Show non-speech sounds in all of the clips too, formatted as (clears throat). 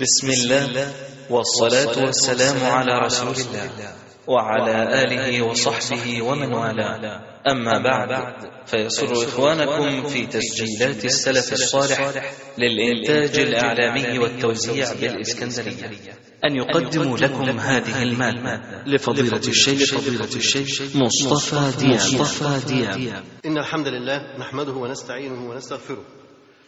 بسم الله والصلاة والسلام على رسول الله وعلى آله وصحبه ومن والاه. أما بعد فيسر إخوانكم في تسجيلات السلف الصالح للإنتاج الإعلامي والتوزيع بالإسكندرية. أن يقدموا لكم هذه المادة لفضيلة الشيخ فضيلة الشيخ مصطفى دياب. مصطفى دياب. إن الحمد لله نحمده ونستعينه ونستغفره.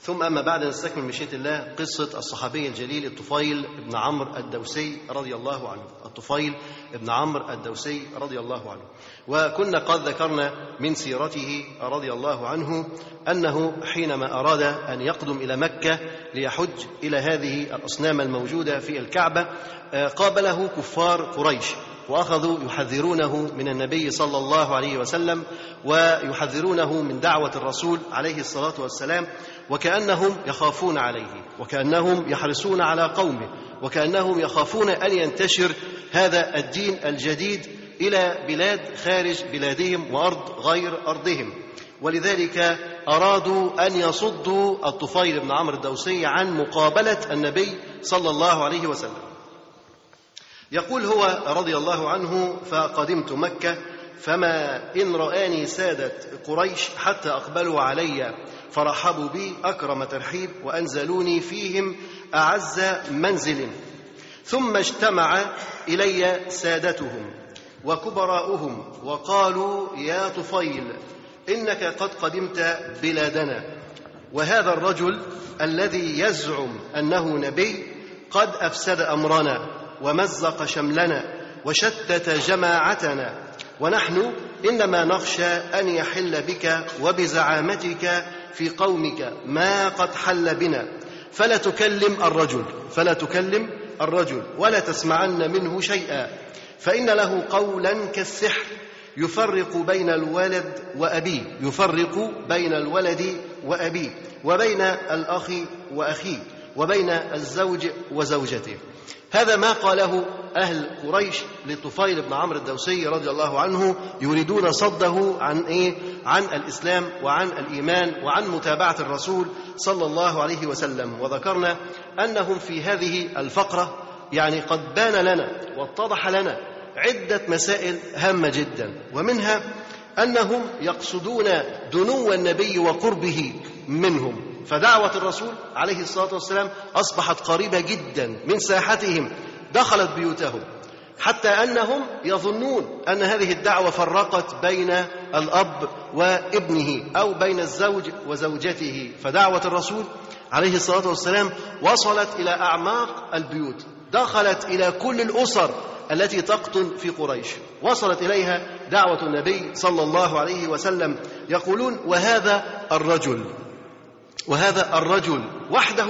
ثم أما بعد نستكمل مشيئة الله قصة الصحابي الجليل الطفيل بن عمرو الدوسي رضي الله عنه. الطفيل بن عمرو الدوسي رضي الله عنه. وكنا قد ذكرنا من سيرته رضي الله عنه أنه حينما أراد أن يقدم إلى مكة ليحج إلى هذه الأصنام الموجودة في الكعبة قابله كفار قريش وأخذوا يحذرونه من النبي صلى الله عليه وسلم ويحذرونه من دعوة الرسول عليه الصلاة والسلام وكأنهم يخافون عليه وكأنهم يحرصون على قومه وكأنهم يخافون أن ينتشر هذا الدين الجديد إلى بلاد خارج بلادهم وأرض غير أرضهم. ولذلك أرادوا أن يصدوا الطفيل بن عمرو الدوسي عن مقابلة النبي صلى الله عليه وسلم. يقول هو رضي الله عنه فقدمت مكة فما إن رآني سادة قريش حتى أقبلوا علي فرحبوا بي أكرم ترحيب وأنزلوني فيهم أعز منزل. ثم اجتمع إلي سادتهم وكبراؤهم وقالوا يا طفيل إنك قد قدمت بلادنا. وهذا الرجل الذي يزعم أنه نبي قد أفسد أمرنا ومزق شملنا وشتت جماعتنا. ونحن إنما نخشى أن يحل بك وبزعامتك في قومك ما قد حل بنا. فلا تكلم الرجل فلا تكلم الرجل ولا تسمعن منه شيئا. فإن له قولا كالسحر يفرق بين الولد وأبيه يفرق بين الولد وأبيه وبين الأخ وأخيه وبين الزوج وزوجته. هذا ما قاله أهل قريش لطفيل بن عمرو الدوسي رضي الله عنه يريدون صده عن إيه؟ عن الإسلام وعن الإيمان وعن متابعة الرسول صلى الله عليه وسلم وذكرنا أنهم في هذه الفقرة يعني قد بان لنا واتضح لنا عدة مسائل هامة جدا ومنها أنهم يقصدون دنو النبي وقربه منهم فدعوة الرسول عليه الصلاة والسلام أصبحت قريبة جدا من ساحتهم دخلت بيوتهم حتى أنهم يظنون أن هذه الدعوة فرقت بين الأب وابنه أو بين الزوج وزوجته. فدعوة الرسول عليه الصلاة والسلام وصلت إلى أعماق البيوت دخلت إلى كل الأسر التي تقطن في قريش. وصلت إليها دعوة النبي صلى الله عليه وسلم يقولون وهذا الرجل وهذا الرجل وحده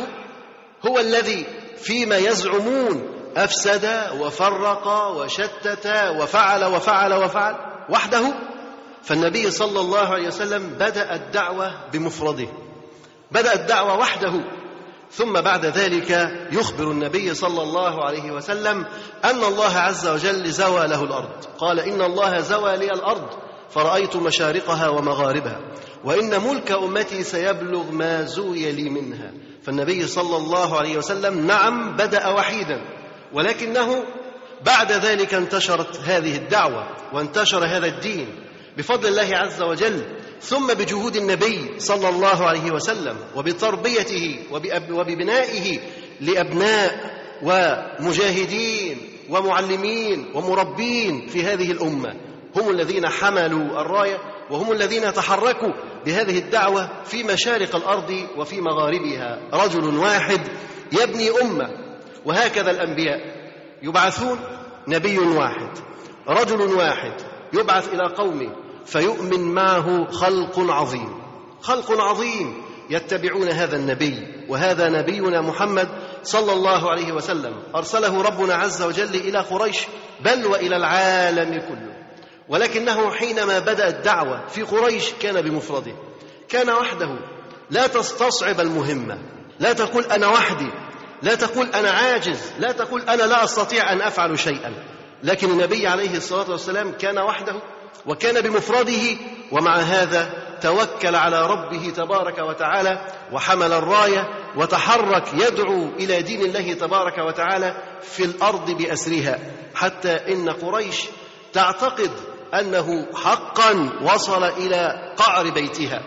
هو الذي فيما يزعمون أفسد وفرق وشتت وفعل وفعل وفعل وحده فالنبي صلى الله عليه وسلم بدأ الدعوة بمفرده بدأ الدعوة وحده ثم بعد ذلك يخبر النبي صلى الله عليه وسلم أن الله عز وجل زوى له الأرض قال إن الله زوى لي الأرض فرأيت مشارقها ومغاربها وإن ملك أمتي سيبلغ ما زوي لي منها. فالنبي صلى الله عليه وسلم نعم بدأ وحيدا ولكنه بعد ذلك انتشرت هذه الدعوة وانتشر هذا الدين بفضل الله عز وجل ثم بجهود النبي صلى الله عليه وسلم وبتربيته وببنائه لأبناء ومجاهدين ومعلمين ومربين في هذه الأمة. هم الذين حملوا الراية وهم الذين تحركوا بهذه الدعوة في مشارق الأرض وفي مغاربها. رجل واحد يبني أمة وهكذا الأنبياء. يبعثون نبي واحد. رجل واحد يبعث إلى قومه فيؤمن معه خلق عظيم. خلق عظيم. يتبعون هذا النبي وهذا نبينا محمد صلى الله عليه وسلم. أرسله ربنا عز وجل إلى قريش بل وإلى العالم كله. ولكنه حينما بدأ الدعوة في قريش كان بمفرده. كان وحده. لا تستصعب المهمة. لا تقول أنا وحدي. لا تقول أنا عاجز. لا تقول أنا لا أستطيع أن أفعل شيئا. لكن النبي عليه الصلاة والسلام كان وحده وكان بمفرده. ومع هذا توكل على ربه تبارك وتعالى وحمل الراية وتحرك يدعو إلى دين الله تبارك وتعالى في الأرض بأسرها. حتى إن قريش تعتقد أنه حقا وصل إلى قعر بيتها.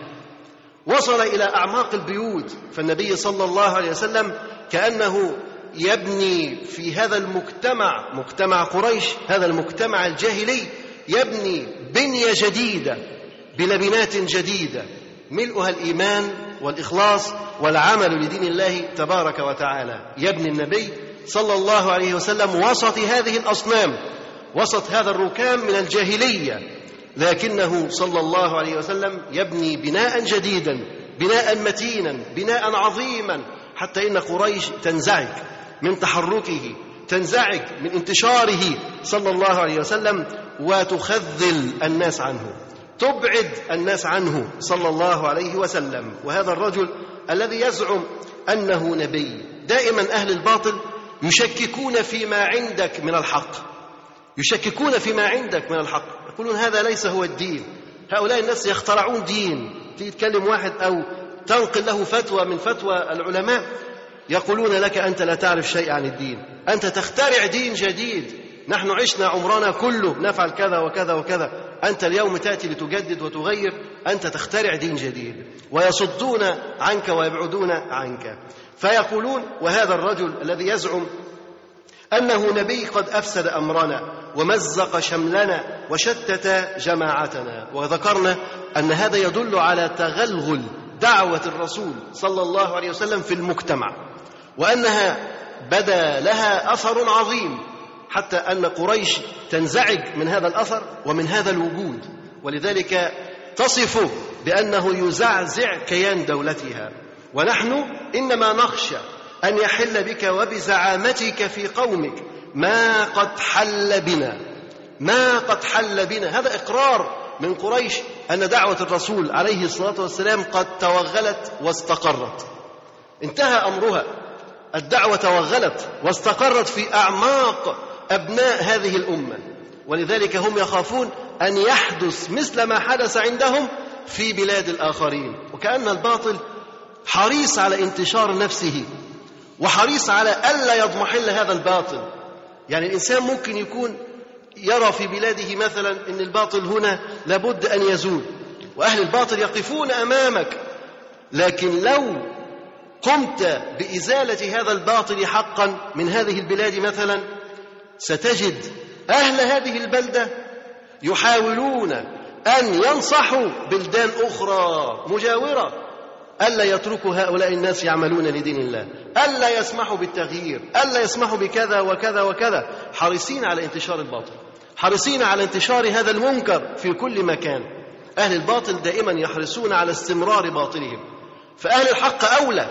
وصل إلى أعماق البيوت. فالنبي صلى الله عليه وسلم كأنه يبني في هذا المجتمع مجتمع قريش هذا المجتمع الجاهلي يبني بنية جديدة بلبنات جديدة. ملؤها الإيمان والإخلاص والعمل لدين الله تبارك وتعالى. يبني النبي صلى الله عليه وسلم وسط هذه الأصنام. وسط هذا الركام من الجاهلية لكنه صلى الله عليه وسلم يبني بناء جديدا بناء متينا بناء عظيما حتى إن قريش تنزعج من تحركه تنزعج من انتشاره صلى الله عليه وسلم وتخذل الناس عنه تبعد الناس عنه صلى الله عليه وسلم. وهذا الرجل الذي يزعم أنه نبي. دائما أهل الباطل يشككون فيما عندك من الحق. يشككون فيما عندك من الحق. يقولون هذا ليس هو الدين. هؤلاء الناس يخترعون دين. تيجي تكلم واحد أو تنقل له فتوى من فتوى العلماء يقولون لك أنت لا تعرف شيء عن الدين. أنت تخترع دين جديد. نحن عشنا عمرنا كله نفعل كذا وكذا وكذا. أنت اليوم تأتي لتجدد وتغير. أنت تخترع دين جديد. ويصدون عنك ويبعدون عنك. فيقولون وهذا الرجل الذي يزعم أنه نبي قد أفسد أمرنا ومزق شملنا وشتت جماعتنا. وذكرنا أن هذا يدل على تغلغل دعوة الرسول صلى الله عليه وسلم في المجتمع وأنها بدا لها أثر عظيم حتى أن قريش تنزعج من هذا الأثر ومن هذا الوجود. ولذلك تصفه بأنه يزعزع كيان دولتها. ونحن إنما نخشى أن يحل بك وبزعامتك في قومك ما قد حل بنا. ما قد حل بنا. هذا إقرار من قريش أن دعوة الرسول عليه الصلاة والسلام قد توغلت واستقرت. انتهى أمرها. الدعوة توغلت واستقرت في أعماق أبناء هذه الأمة. ولذلك هم يخافون أن يحدث مثل ما حدث عندهم في بلاد الآخرين. وكأن الباطل حريص على انتشار نفسه. وحريص على ألا يضمحل هذا الباطل. يعني الإنسان ممكن يكون يرى في بلاده مثلا إن الباطل هنا لابد أن يزول وأهل الباطل يقفون أمامك. لكن لو قمت بإزالة هذا الباطل حقا من هذه البلاد مثلا ستجد أهل هذه البلدة يحاولون أن ينصحوا بلدان أخرى مجاورة. ألا يتركوا هؤلاء الناس يعملون لدين الله؟ ألا يسمحوا بالتغيير؟ ألا يسمحوا بكذا وكذا وكذا؟ حريصين على انتشار الباطل. حريصين على انتشار هذا المنكر في كل مكان. أهل الباطل دائما يحرصون على استمرار باطلهم. فأهل الحق أولى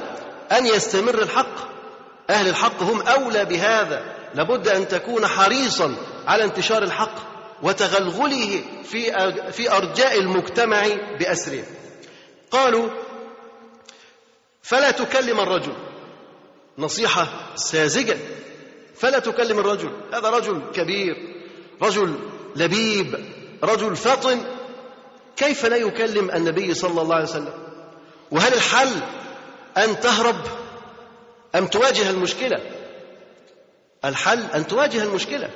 أن يستمر الحق. أهل الحق هم أولى بهذا. لابد أن تكون حريصا على انتشار الحق وتغلغله في في أرجاء المجتمع بأسره. قالوا فلا تكلم الرجل. نصيحة ساذجة. فلا تكلم الرجل. هذا رجل كبير رجل لبيب رجل فطن كيف لا يكلم النبي صلى الله عليه وسلم؟ وهل الحل أن تهرب؟ أم تواجه المشكلة؟ الحل أن تواجه المشكلة.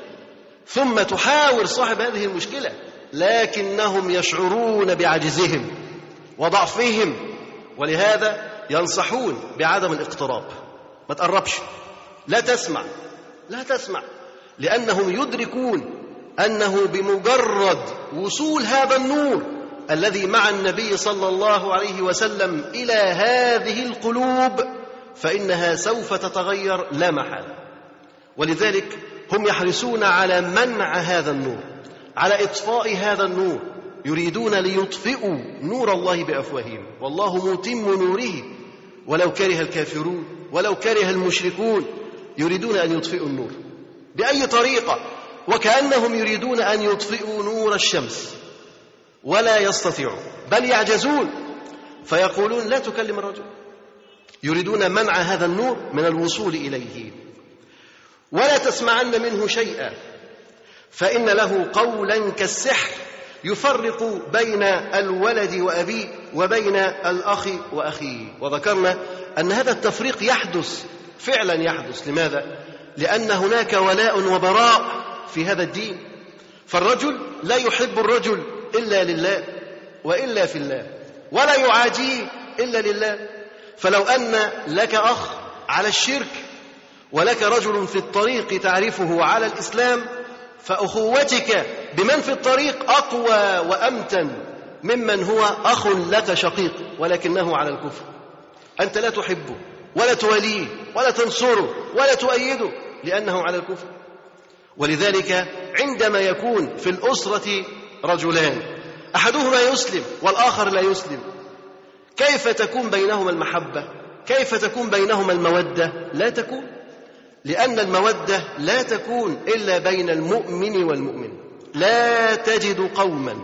ثم تحاور صاحب هذه المشكلة. لكنهم يشعرون بعجزهم وضعفهم. ولهذا ينصحون بعدم الاقتراب. ما تقربش. لا تسمع. لا تسمع. لأنهم يدركون أنه بمجرد وصول هذا النور الذي مع النبي صلى الله عليه وسلم إلى هذه القلوب فإنها سوف تتغير لا محالة. ولذلك هم يحرصون على منع هذا النور على إطفاء هذا النور يريدون ليطفئوا نور الله بأفواههم. والله متم نوره ولو كره الكافرون ولو كره المشركون يريدون أن يطفئوا النور. بأي طريقة؟ وكأنهم يريدون أن يطفئوا نور الشمس. ولا يستطيعون. بل يعجزون. فيقولون لا تكلم الرجل. يريدون منع هذا النور من الوصول إليه. ولا تسمعن منه شيئا. فإن له قولا كالسحر. يفرق بين الولد وأبيه وبين الأخ وأخيه. وذكرنا أن هذا التفريق يحدث فعلا يحدث. لماذا؟ لأن هناك ولاء وبراء في هذا الدين. فالرجل لا يحب الرجل إلا لله وإلا في الله ولا يعاديه إلا لله. فلو أن لك أخ على الشرك ولك رجل في الطريق تعرفه على الإسلام فأخوتك بمن في الطريق أقوى وأمتن ممن هو أخ لك شقيق ولكنه على الكفر. أنت لا تحبه ولا تواليه ولا تنصره ولا تؤيده لأنه على الكفر. ولذلك عندما يكون في الأسرة رجلان أحدهما يسلم والآخر لا يسلم كيف تكون بينهما المحبة؟ كيف تكون بينهما المودة؟ لا تكون. لأن المودة لا تكون إلا بين المؤمن والمؤمن. لا تجد قوما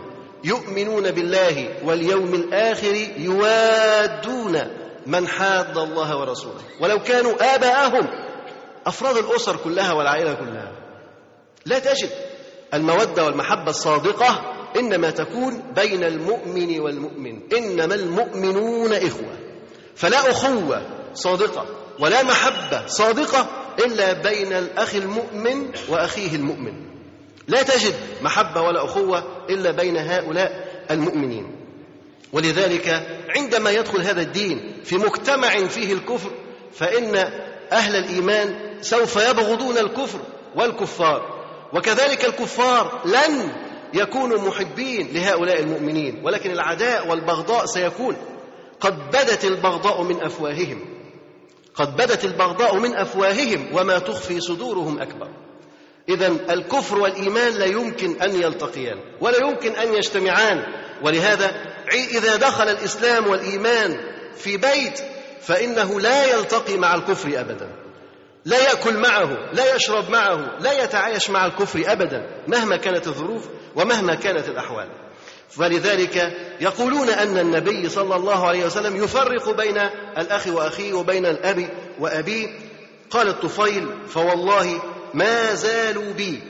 يؤمنون بالله واليوم الآخر يوادون من حاد الله ورسوله. ولو كانوا آباءهم أفراد الأسر كلها والعائلة كلها. لا تجد. المودة والمحبة الصادقة إنما تكون بين المؤمن والمؤمن. إنما المؤمنون إخوة. فلا أخوة صادقة ولا محبة صادقة إلا بين الأخ المؤمن وأخيه المؤمن. لا تجد محبة ولا أخوة إلا بين هؤلاء المؤمنين. ولذلك عندما يدخل هذا الدين في مجتمع فيه الكفر فإن أهل الإيمان سوف يبغضون الكفر والكفار. وكذلك الكفار لن يكونوا محبين لهؤلاء المؤمنين ولكن العداء والبغضاء سيكون. قد بدت البغضاء من أفواههم. قد بدت البغضاء من أفواههم وما تخفي صدورهم أكبر. اذا الكفر والإيمان لا يمكن أن يلتقيان ولا يمكن أن يجتمعان. ولهذا إذا دخل الإسلام والإيمان في بيت فإنه لا يلتقي مع الكفر ابدا. لا يأكل معه لا يشرب معه لا يتعايش مع الكفر ابدا مهما كانت الظروف ومهما كانت الأحوال. فلذلك يقولون أن النبي صلى الله عليه وسلم يفرق بين الأخ وأخيه وبين الأب وابيه قال الطفيل فوالله ما زالوا بي.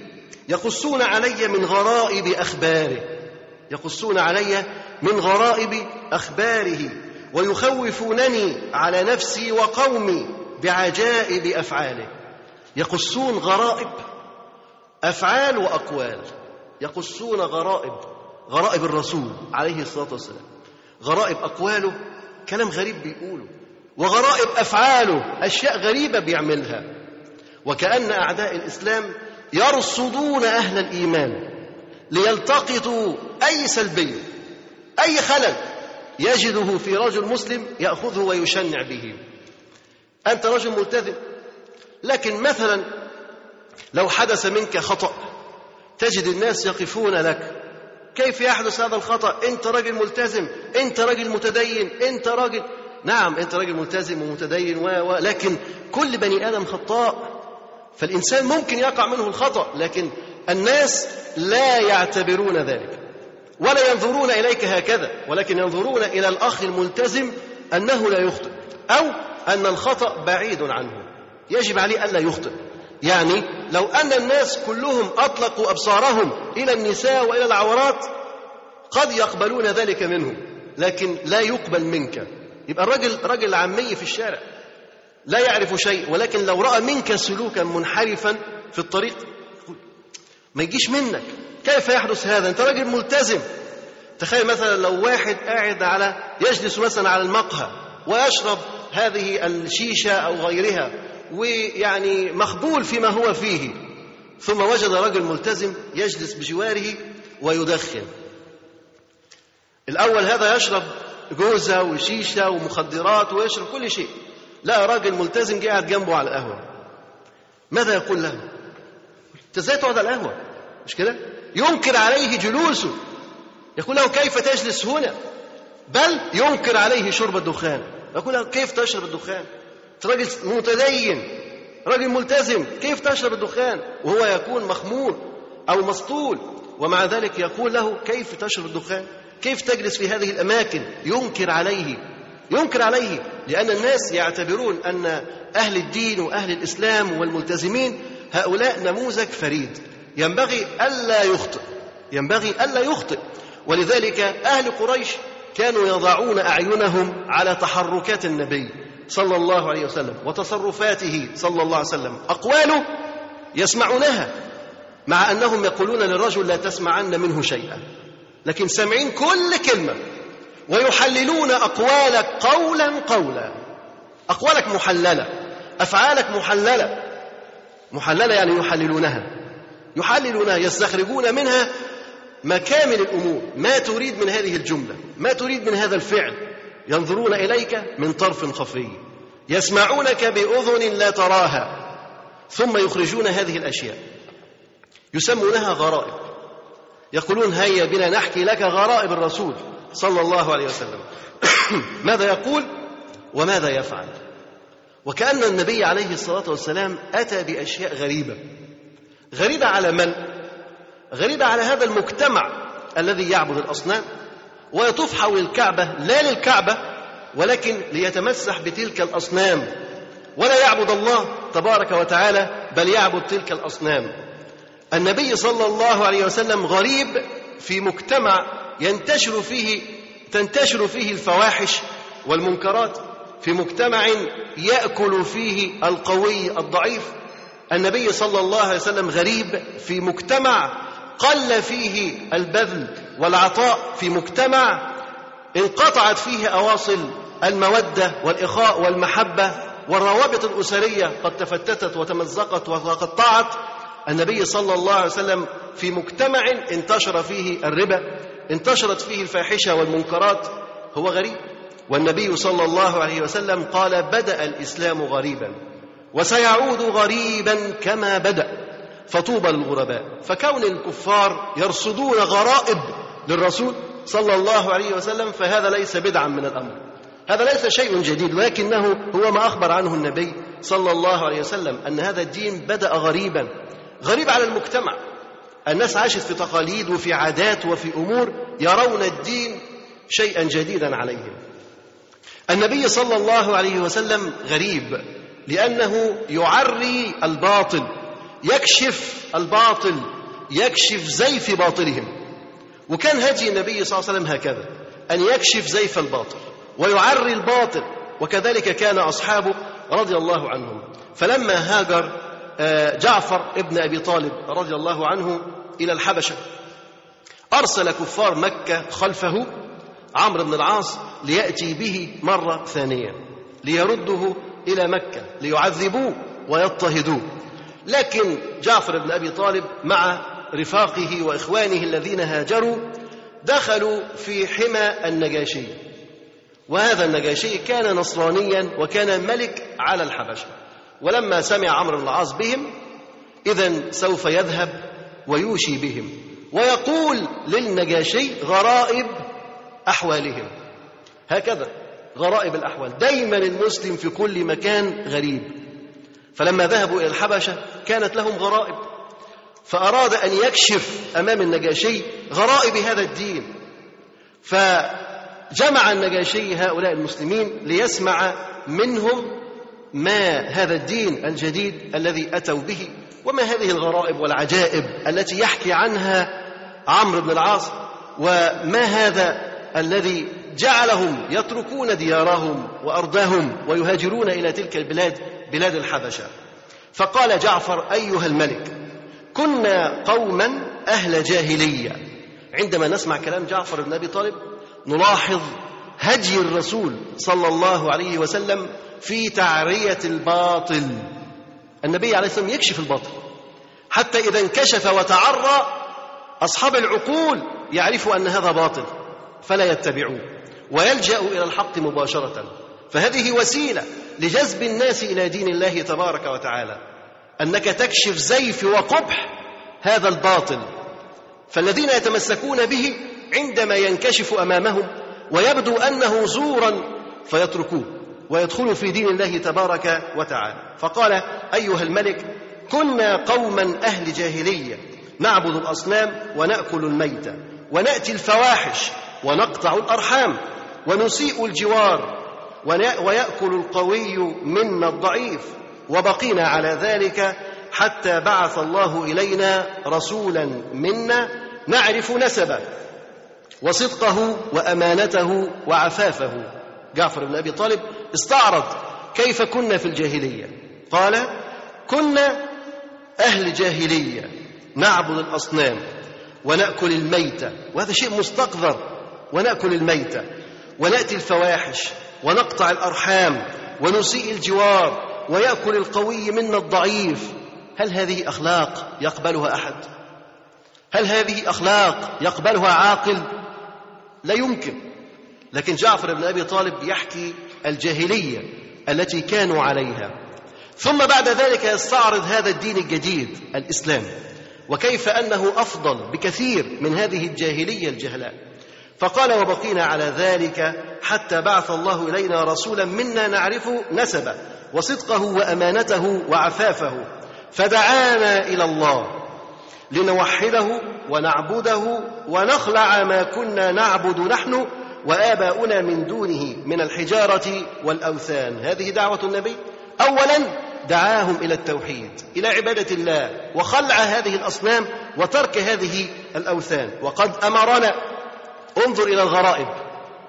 يقصون علي من غرائب أخباره. يقصون علي من غرائب أخباره ويخوفونني على نفسي وقومي بعجائب أفعاله. يقصون غرائب أفعال وأقوال. يقصون غرائب غرائب الرسول عليه الصلاة والسلام. غرائب أقواله كلام غريب بيقوله وغرائب أفعاله أشياء غريبة بيعملها. وكأن أعداء الإسلام يرصدون أهل الإيمان ليلتقطوا أي سلبيه أي خلل يجده في رجل مسلم يأخذه ويشنع به. أنت رجل ملتزم لكن مثلا لو حدث منك خطأ تجد الناس يقفون لك. كيف يحدث هذا الخطأ؟ أنت راجل ملتزم أنت راجل متدين أنت راجل نعم أنت راجل ملتزم ومتدين و... و... لكن كل بني آدم خطاء. فالإنسان ممكن يقع منه الخطأ لكن الناس لا يعتبرون ذلك ولا ينظرون إليك هكذا ولكن ينظرون إلى الأخ الملتزم أنه لا يخطئ أو أن الخطأ بعيد عنه. يجب عليه ألا يخطئ. يعني لو أن الناس كلهم أطلقوا أبصارهم إلى النساء وإلى العورات قد يقبلون ذلك منه لكن لا يقبل منك. يبقى الرجل رجل عامي في الشارع لا يعرف شيء ولكن لو رأى منك سلوكا منحرفا في الطريق ما يجيش منك كيف يحدث هذا؟ أنت راجل ملتزم. تخيل مثلا لو واحد قاعد على يجلس مثلا على المقهى ويشرب هذه الشيشة أو غيرها ويعني مخبول فيما هو فيه. ثم وجد رجل ملتزم يجلس بجواره ويدخن. الأول هذا يشرب جوزة وشيشة ومخدرات ويشرب كل شيء. لا راجل ملتزم قاعد جنبه على القهوة. ماذا يقول له؟ أنت إزاي تقعد على القهوة؟ مش كده؟ ينكر عليه جلوسه. يقول له كيف تجلس هنا؟ بل ينكر عليه شرب الدخان. يقول له كيف تشرب الدخان؟ راجل متدين راجل ملتزم. كيف تشرب الدخان؟ وهو يكون مخمور أو مسطول. ومع ذلك يقول له كيف تشرب الدخان؟ كيف تجلس في هذه الأماكن؟ ينكر عليه. ينكر عليه. لأن الناس يعتبرون أن أهل الدين وأهل الإسلام والملتزمين هؤلاء نموذج فريد. ينبغي ألا يخطئ. ينبغي ألا يخطئ. ولذلك أهل قريش كانوا يضعون أعينهم على تحركات النبي. صلى الله عليه وسلم وتصرفاته صلى الله عليه وسلم أقواله يسمعونها مع أنهم يقولون للرجل لا تسمعن منه شيئا. لكن سامعين كل كلمة ويحللون أقوالك قولا قولا. أقوالك محللة أفعالك محللة. محللة يعني يحللونها. يحللونها يستخرجون منها مكامن الأمور. ما تريد من هذه الجملة ما تريد من هذا الفعل. ينظرون إليك من طرف خفي يسمعونك بأذن لا تراها ثم يخرجون هذه الأشياء. يسمونها غرائب. يقولون هيا بنا نحكي لك غرائب الرسول صلى الله عليه وسلم. (coughs) ماذا يقول؟ وماذا يفعل؟ وكأن النبي عليه الصلاة والسلام أتى بأشياء غريبة. غريبة على من؟ غريبة على هذا المجتمع الذي يعبد الأصنام. ويطوف حول الكعبة لا للكعبة ولكن ليتمسح بتلك الأصنام. ولا يعبد الله تبارك وتعالى بل يعبد تلك الأصنام. النبي صلى الله عليه وسلم غريب في مجتمع ينتشر فيه تنتشر فيه الفواحش والمنكرات. في مجتمع يأكل فيه القوي الضعيف. النبي صلى الله عليه وسلم غريب في مجتمع قل فيه البذل والعطاء في مجتمع انقطعت فيه أواصل المودة والإخاء والمحبة والروابط الأسرية قد تفتتت وتمزقت وتقطعت. النبي صلى الله عليه وسلم في مجتمع انتشر فيه الربا انتشرت فيه الفاحشة والمنكرات. هو غريب. والنبي صلى الله عليه وسلم قال بدأ الإسلام غريبا وسيعود غريبا كما بدأ. فطوبى للغرباء. فكون الكفار يرصدون غرائب للرسول صلى الله عليه وسلم فهذا ليس بدعا من الأمر. هذا ليس شيء جديد ولكنه هو ما أخبر عنه النبي صلى الله عليه وسلم أن هذا الدين بدأ غريبا. غريب على المجتمع. الناس عاشت في تقاليد وفي عادات وفي أمور يرون الدين شيئا جديدا عليهم. النبي صلى الله عليه وسلم غريب لأنه يعري الباطل. يكشف الباطل يكشف زيف باطلهم. وكان هدي النبي صلى الله عليه وسلم هكذا أن يكشف زيف الباطل ويعري الباطل. وكذلك كان أصحابه رضي الله عنهم. فلما هاجر جعفر ابن أبي طالب رضي الله عنه إلى الحبشة أرسل كفار مكة خلفه عمرو بن العاص ليأتي به مرة ثانية ليرده إلى مكة ليعذبوه ويضطهدوه. لكن جعفر بن أبي طالب مع رفاقه وإخوانه الذين هاجروا دخلوا في حمى النجاشي. وهذا النجاشي كان نصرانيا وكان ملك على الحبشة. ولما سمع عمرو بن العاص بهم اذا سوف يذهب ويوشي بهم ويقول للنجاشي غرائب أحوالهم. هكذا غرائب الأحوال. دايما المسلم في كل مكان غريب. فلما ذهبوا إلى الحبشة كانت لهم غرائب. فأراد أن يكشف أمام النجاشي غرائب هذا الدين. فجمع النجاشي هؤلاء المسلمين ليسمع منهم ما هذا الدين الجديد الذي أتوا به وما هذه الغرائب والعجائب التي يحكي عنها عمرو بن العاص وما هذا الذي جعلهم يتركون ديارهم وأرضهم ويهاجرون إلى تلك البلاد بلاد الحبشة. فقال جعفر أيها الملك كنا قوما أهل جاهلية. عندما نسمع كلام جعفر بن أبي طالب نلاحظ هدي الرسول صلى الله عليه وسلم في تعرية الباطل. النبي عليه الصلاة والسلام يكشف الباطل. حتى إذا انكشف وتعرى أصحاب العقول يعرفوا أن هذا باطل فلا يتبعوه ويلجأوا إلى الحق مباشرة. فهذه وسيلة لجذب الناس إلى دين الله تبارك وتعالى. أنك تكشف زيف وقبح هذا الباطل. فالذين يتمسكون به عندما ينكشف أمامهم ويبدو أنه زورا فيتركوه ويدخلوا في دين الله تبارك وتعالى. فقال أيها الملك كنا قوما أهل جاهلية نعبد الأصنام ونأكل الميت ونأتي الفواحش ونقطع الأرحام ونسيء الجوار ويأكل القوي منا الضعيف وبقينا على ذلك حتى بعث الله إلينا رسولا منا نعرف نسبه وصدقه وأمانته وعفافه. جعفر بن أبي طالب استعرض كيف كنا في الجاهلية. قال كنا أهل جاهلية نعبد الأصنام ونأكل الميتة وهذا شيء مستقذر ونأكل الميتة ونأتي الفواحش ونقطع الأرحام ونسيء الجوار ويأكل القوي منا الضعيف. هل هذه أخلاق يقبلها أحد؟ هل هذه أخلاق يقبلها عاقل؟ لا يمكن. لكن جعفر بن أبي طالب يحكي الجاهلية التي كانوا عليها. ثم بعد ذلك يستعرض هذا الدين الجديد الإسلام. وكيف أنه أفضل بكثير من هذه الجاهلية الجهلاء. فقال وبقينا على ذلك حتى بعث الله إلينا رسولا منا نعرف نسبه وصدقه وأمانته وعفافه. فدعانا إلى الله لنوحده ونعبده ونخلع ما كنا نعبد نحن وآباؤنا من دونه من الحجارة والأوثان. هذه دعوة النبي. أولا دعاهم إلى التوحيد إلى عبادة الله وخلع هذه الأصنام وترك هذه الأوثان. وقد أمرنا انظر إلى الغرائب.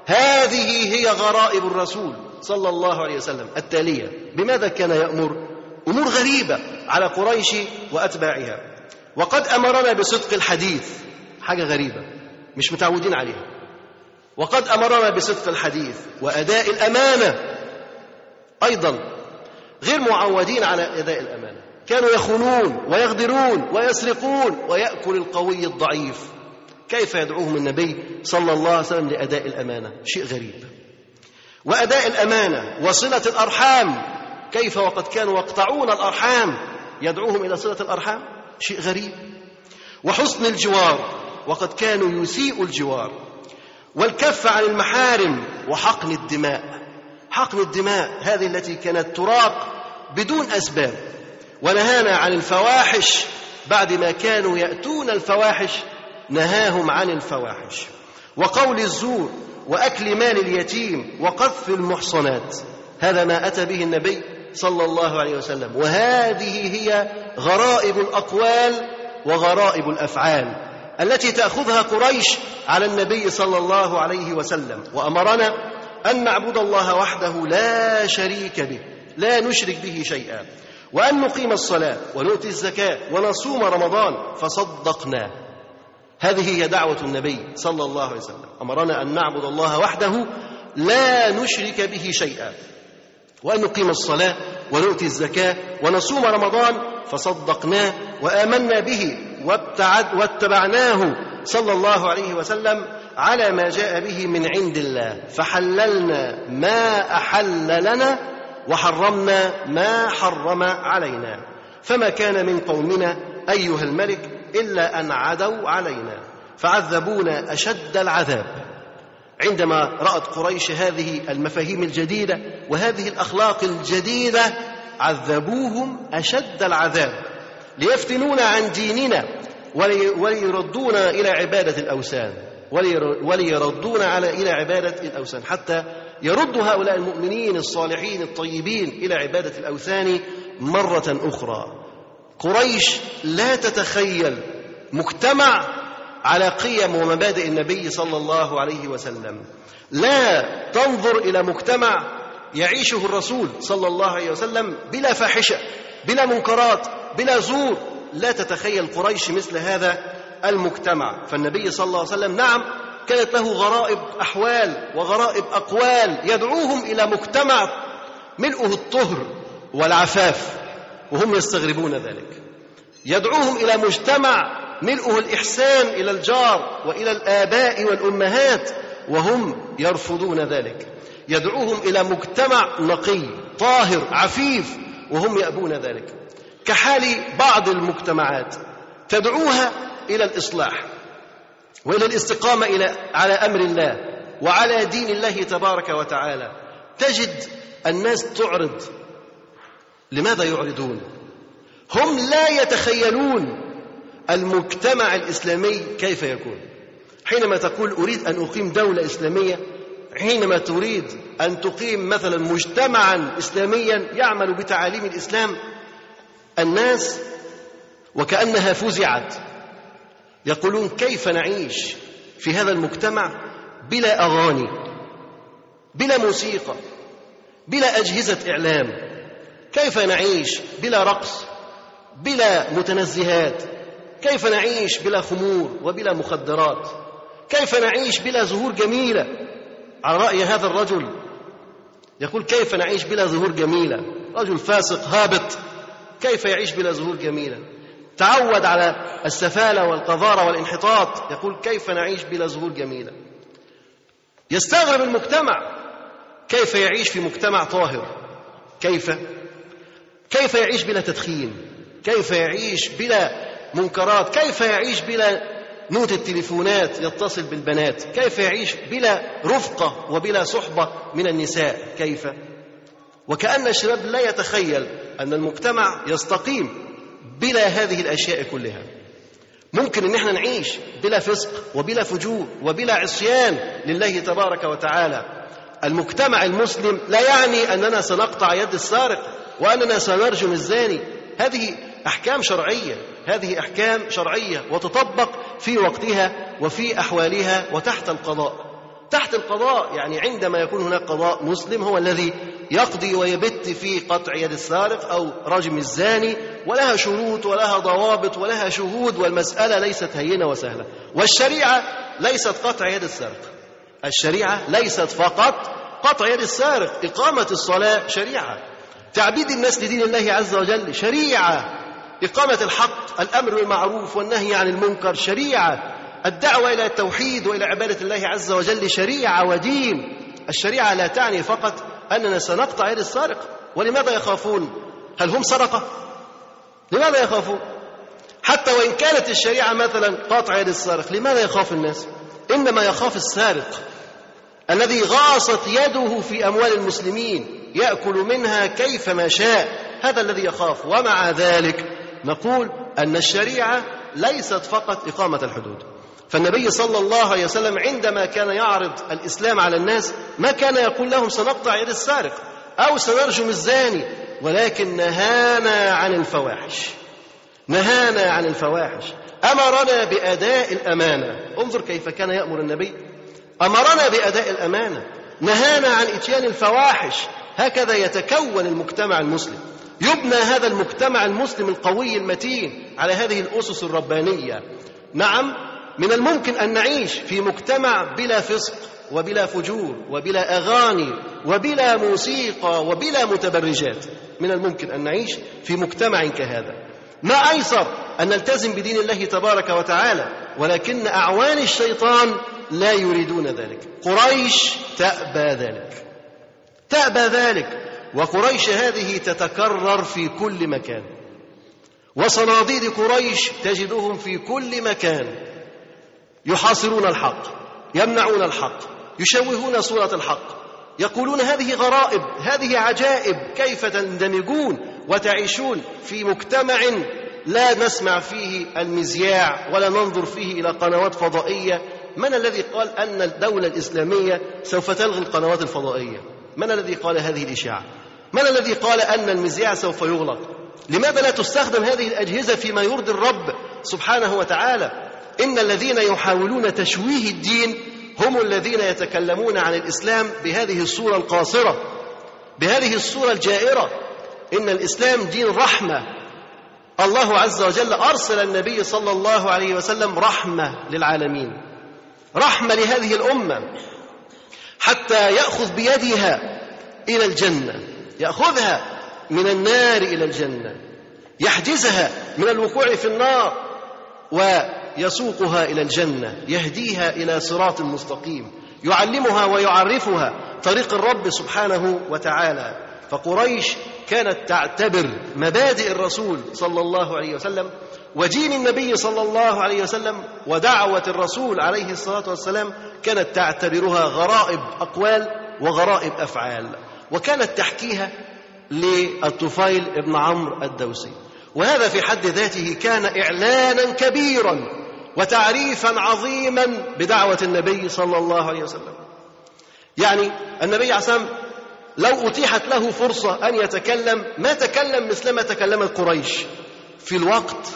هذه هي غرائب الرسول صلى الله عليه وسلم التالية. بماذا كان يأمر؟ أمور غريبة على قريش وأتباعها. وقد أمرنا بصدق الحديث. حاجة غريبة. مش متعودين عليها. وقد أمرنا بصدق الحديث وأداء الأمانة أيضا. غير معودين على أداء الأمانة. كانوا يخونون ويغدرون ويسرقون ويأكل القوي الضعيف. كيف يدعوهم النبي صلى الله عليه وسلم لأداء الأمانة؟ شيء غريب. وأداء الأمانة وصلة الأرحام كيف وقد كانوا يقطعون الأرحام؟ يدعوهم إلى صلة الأرحام؟ شيء غريب. وحسن الجوار وقد كانوا يسيء الجوار. والكف عن المحارم وحقن الدماء. حقن الدماء هذه التي كانت تراق بدون أسباب. ونهانا عن الفواحش بعد ما كانوا يأتون الفواحش نهاهم عن الفواحش وقول الزور وأكل مال اليتيم وقذف المحصنات هذا ما أتى به النبي صلى الله عليه وسلم وهذه هي غرائب الأقوال وغرائب الأفعال التي تأخذها قريش على النبي صلى الله عليه وسلم وأمرنا أن نعبد الله وحده لا شريك به لا نشرك به شيئا وأن نقيم الصلاة ونؤتي الزكاة ونصوم رمضان فصدقنا هذه هي دعوة النبي صلى الله عليه وسلم. أمرنا أن نعبد الله وحده لا نشرك به شيئا. وأن نقيم الصلاة ونؤتي الزكاة ونصوم رمضان فصدقناه وآمنا به واتبعناه صلى الله عليه وسلم على ما جاء به من عند الله. فحللنا ما أحل لنا وحرمنا ما حرم علينا. فما كان من قومنا أيها الملك إلا أن عدوا علينا فعذبونا أشد العذاب. عندما رأت قريش هذه المفاهيم الجديدة وهذه الأخلاق الجديدة عذبوهم أشد العذاب. ليفتنونا عن ديننا وليردونا إلى عبادة الأوثان. وليردونا على إلى عبادة الأوثان. حتى يرد هؤلاء المؤمنين الصالحين الطيبين إلى عبادة الأوثان مرة أخرى. قريش لا تتخيل مجتمع على قيم ومبادئ النبي صلى الله عليه وسلم. لا تنظر إلى مجتمع يعيشه الرسول صلى الله عليه وسلم بلا فاحشة بلا منكرات بلا زور. لا تتخيل قريش مثل هذا المجتمع. فالنبي صلى الله عليه وسلم نعم كانت له غرائب أحوال وغرائب أقوال يدعوهم إلى مجتمع ملؤه الطهر والعفاف. وهم يستغربون ذلك. يدعوهم إلى مجتمع ملؤه الإحسان إلى الجار وإلى الآباء والأمهات وهم يرفضون ذلك. يدعوهم إلى مجتمع نقي طاهر عفيف وهم يأبون ذلك. كحال بعض المجتمعات تدعوها إلى الإصلاح وإلى الاستقامة إلى على أمر الله وعلى دين الله تبارك وتعالى. تجد الناس تعرض لماذا يعرضون؟ هم لا يتخيلون المجتمع الإسلامي كيف يكون. حينما تقول أريد أن أقيم دولة إسلامية حينما تريد أن تقيم مثلا مجتمعا إسلاميا يعمل بتعاليم الإسلام الناس وكأنها فزعت. يقولون كيف نعيش في هذا المجتمع بلا أغاني بلا موسيقى بلا أجهزة إعلام؟ كيف نعيش بلا رقص بلا متنزهات؟ كيف نعيش بلا خمور وبلا مخدرات؟ كيف نعيش بلا زهور جميلة؟ على رأي هذا الرجل يقول كيف نعيش بلا زهور جميلة؟ رجل فاسق هابط. كيف يعيش بلا زهور جميلة؟ تعود على السفالة والقذارة والانحطاط يقول كيف نعيش بلا زهور جميلة؟ يستغرب المجتمع كيف يعيش في مجتمع طاهر؟ كيف؟ كيف يعيش بلا تدخين؟ كيف يعيش بلا منكرات؟ كيف يعيش بلا نوت التليفونات يتصل بالبنات؟ كيف يعيش بلا رفقة وبلا صحبة من النساء؟ كيف؟ وكأن الشباب لا يتخيل أن المجتمع يستقيم بلا هذه الأشياء كلها. ممكن إن إحنا نعيش بلا فسق وبلا فجور وبلا عصيان لله تبارك وتعالى. المجتمع المسلم لا يعني أننا سنقطع يد السارق واننا سنرجم الزاني. هذه أحكام شرعية. هذه أحكام شرعية وتطبق في وقتها وفي أحوالها وتحت القضاء. تحت القضاء يعني عندما يكون هناك قضاء مسلم هو الذي يقضي ويبت في قطع يد السارق أو رجم الزاني ولها شروط ولها ضوابط ولها شهود والمسألة ليست هينة وسهلة. والشريعة ليست قطع يد السارق. الشريعة ليست فقط قطع يد السارق. إقامة الصلاة شريعة. تعبيد الناس لدين الله عز وجل شريعة. إقامة الحق الأمر بالمعروف والنهي عن المنكر شريعة. الدعوة إلى التوحيد وإلى عبادة الله عز وجل شريعة ودين. الشريعة لا تعني فقط أننا سنقطع يد السارق. ولماذا يخافون؟ هل هم سرقة؟ لماذا يخافون؟ حتى وإن كانت الشريعة مثلا قاطع يد السارق لماذا يخاف الناس؟ إنما يخاف السارق الذي غاصت يده في أموال المسلمين. يأكل منها كيفما شاء. هذا الذي يخاف. ومع ذلك نقول أن الشريعة ليست فقط إقامة الحدود. فالنبي صلى الله عليه وسلم عندما كان يعرض الإسلام على الناس ما كان يقول لهم سنقطع يد السارق أو سنرجم الزاني ولكن نهانا عن الفواحش. نهانا عن الفواحش. أمرنا بأداء الأمانة. انظر كيف كان يأمر النبي. أمرنا بأداء الأمانة. نهانا عن إتيان الفواحش. هكذا يتكون المجتمع المسلم. يبنى هذا المجتمع المسلم القوي المتين على هذه الأسس الربانية. نعم من الممكن أن نعيش في مجتمع بلا فسق وبلا فجور وبلا أغاني وبلا موسيقى وبلا متبرجات. من الممكن أن نعيش في مجتمع كهذا. ما أيسر أن نلتزم بدين الله تبارك وتعالى ولكن أعوان الشيطان لا يريدون ذلك. قريش تأبى ذلك. تابى ذلك وقريش هذه تتكرر في كل مكان. وصناديد قريش تجدهم في كل مكان. يحاصرون الحق يمنعون الحق يشوهون صورة الحق. يقولون هذه غرائب هذه عجائب كيف تندمجون وتعيشون في مجتمع لا نسمع فيه المذياع ولا ننظر فيه إلى قنوات فضائية؟ من الذي قال أن الدولة الإسلامية سوف تلغي القنوات الفضائية؟ من الذي قال هذه الإشاعة؟ من الذي قال أن المذياع سوف يغلق؟ لماذا لا تستخدم هذه الأجهزة فيما يرضي الرب سبحانه وتعالى؟ إن الذين يحاولون تشويه الدين هم الذين يتكلمون عن الإسلام بهذه الصورة القاصرة بهذه الصورة الجائرة. إن الإسلام دين رحمة. الله عز وجل أرسل النبي صلى الله عليه وسلم رحمة للعالمين. رحمة لهذه الأمة. حتى يأخذ بيدها إلى الجنة يأخذها من النار إلى الجنة يحجزها من الوقوع في النار ويسوقها إلى الجنة يهديها إلى صراط مستقيم يعلمها ويعرفها طريق الرب سبحانه وتعالى. فقريش كانت تعتبر مبادئ الرسول صلى الله عليه وسلم ودين النبي صلى الله عليه وسلم ودعوة الرسول عليه الصلاة والسلام كانت تعتبرها غرائب أقوال وغرائب أفعال وكانت تحكيها للطفيل ابن عمرو الدوسي. وهذا في حد ذاته كان إعلانا كبيرا وتعريفا عظيما بدعوة النبي صلى الله عليه وسلم. يعني النبي عليه الصلاة والسلام لو أتيحت له فرصة أن يتكلم ما تكلم مثلما تكلمت قريش في الوقت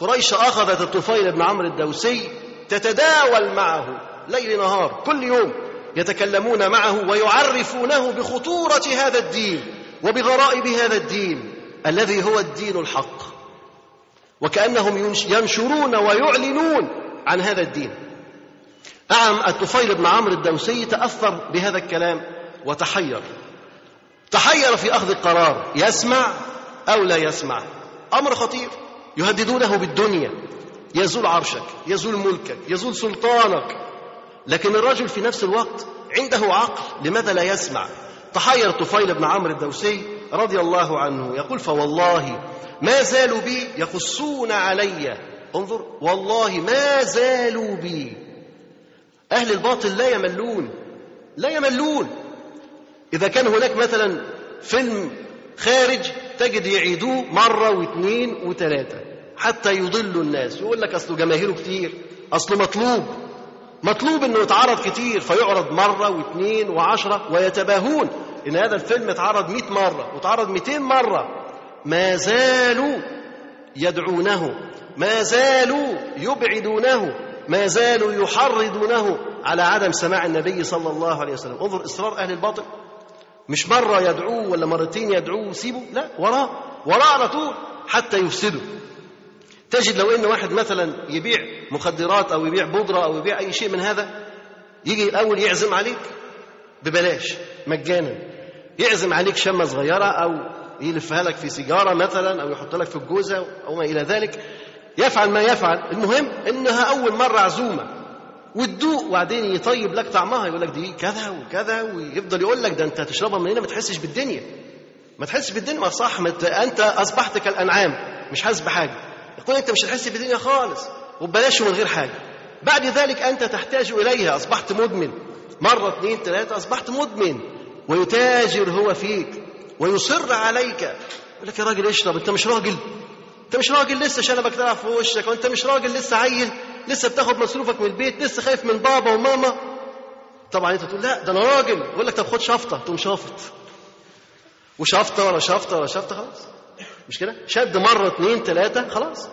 قريش أخذت الطفيل بن عمرو الدوسي تتداول معه ليل نهار كل يوم يتكلمون معه ويعرفونه بخطورة هذا الدين وبغرائب هذا الدين الذي هو الدين الحق. وكأنهم ينشرون ويعلنون عن هذا الدين. أعم الطفيل بن عمرو الدوسي تأثر بهذا الكلام وتحير. تحير في أخذ القرار يسمع أو لا يسمع؟ أمر خطير. يهددونه بالدنيا. يزول عرشك يزول ملكك يزول سلطانك. لكن الرجل في نفس الوقت عنده عقل لماذا لا يسمع؟ تحير طفيل بن عمرو الدوسي رضي الله عنه يقول فوالله ما زالوا بي يقصون علي. انظر والله ما زالوا بي. أهل الباطل لا يملون لا يملون. إذا كان هناك مثلا فيلم خارج تجد يعيدوه مرة واثنين وثلاثة حتى يضلوا الناس. يقول لك أصله جماهيره كتير أصله مطلوب. مطلوب إنه يتعرض كتير فيعرض مرة واثنين وعشرة ويتباهون. إن هذا الفيلم اتعرض مئة مرة وتعرض مئتين مرة ما زالوا يدعونه ما زالوا يبعدونه ما زالوا يحرضونه على عدم سماع النبي صلى الله عليه وسلم. انظر إصرار أهل الباطل. مش مرة يدعوه ولا مرتين يدعوه وسيبه؟ لا وراه وراه على طول حتى يفسده. تجد لو إن واحد مثلا يبيع مخدرات أو يبيع بودرة أو يبيع أي شيء من هذا يجي الأول يعزم عليك ببلاش مجانا. يعزم عليك شمة صغيرة أو يلفها لك في سيجارة مثلا أو يحط لك في الجوزة أو ما إلى ذلك. يفعل ما يفعل. المهم إنها أول مرة عزومة. وتدوق وبعدين يطيب لك طعمها يقول لك دي كذا وكذا ويفضل يقول لك ده انت هتشربها من هنا ما تحسش بالدنيا. ما تحسش بالدنيا ما صح ما انت اصبحت كالانعام مش حاسس بحاجة. يقول انت مش هتحس بالدنيا خالص وبلاش من غير حاجة. بعد ذلك انت تحتاج إليها أصبحت مدمن. مرة اثنين ثلاثة أصبحت مدمن. ويتاجر هو فيك ويصر عليك. يقول لك يا راجل اشرب انت مش راجل. انت مش راجل لسه شنبك طلع في وشك وانت مش راجل لسه عيل. لسه بتاخد مصروفك من البيت لسه خايف من بابا وماما. طبعا أنت تقول لا ده أنا راجل. يقول لك طب خد شفطة. تقوم شافط. وشفطة ولا شفطة ولا شفطة خلاص. مش كده؟ شد مرة اثنين ثلاثة خلاص.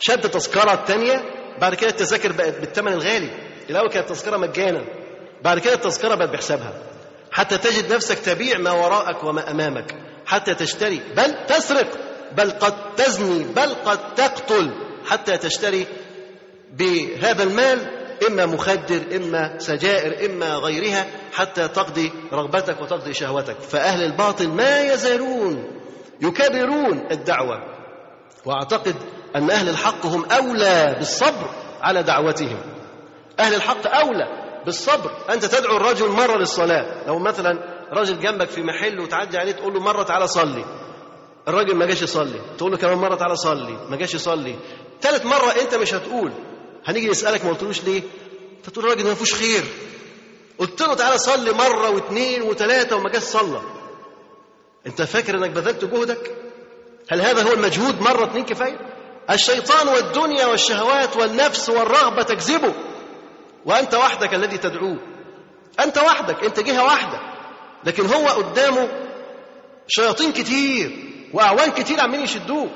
شد تذكرة الثانية بعد كده التذاكر بقت بالثمن الغالي. الأول كانت التذكره مجانا. بعد كده التذكرة بقت بحسابها. حتى تجد نفسك تبيع ما وراءك وما أمامك. حتى تشتري. بل تسرق. بل قد تزني. بل قد تقتل. حتى تشتري بهذا المال إما مخدر إما سجائر إما غيرها حتى تقضي رغبتك وتقضي شهوتك. فأهل الباطل ما يزالون يكابرون الدعوة. وأعتقد أن أهل الحق هم أولى بالصبر على دعوتهم. أهل الحق أولى بالصبر. أنت تدعو الرجل مرة للصلاة. لو مثلا راجل جنبك في محل وتعدي عليه تقول له مرة تعالى صلي. الراجل ما جاش يصلي. تقول له كمان مرة تعالى صلي. ما جاش يصلي. ثالث مرة أنت مش هتقول. هنيجي نسألك ما قلتلوش ليه؟ فتقول الراجل ما فيهوش خير. قلت له تعالى صلي مرة واثنين وثلاثه وما جاش صلى. أنت فاكر إنك بذلت جهدك؟ هل هذا هو المجهود مرة اثنين كفاية؟ الشيطان والدنيا والشهوات والنفس والرغبة تكذبه وأنت وحدك الذي تدعوه. أنت وحدك أنت جهة واحدة. لكن هو قدامه شياطين كتير وأعوان كتير عمالين يشدوه.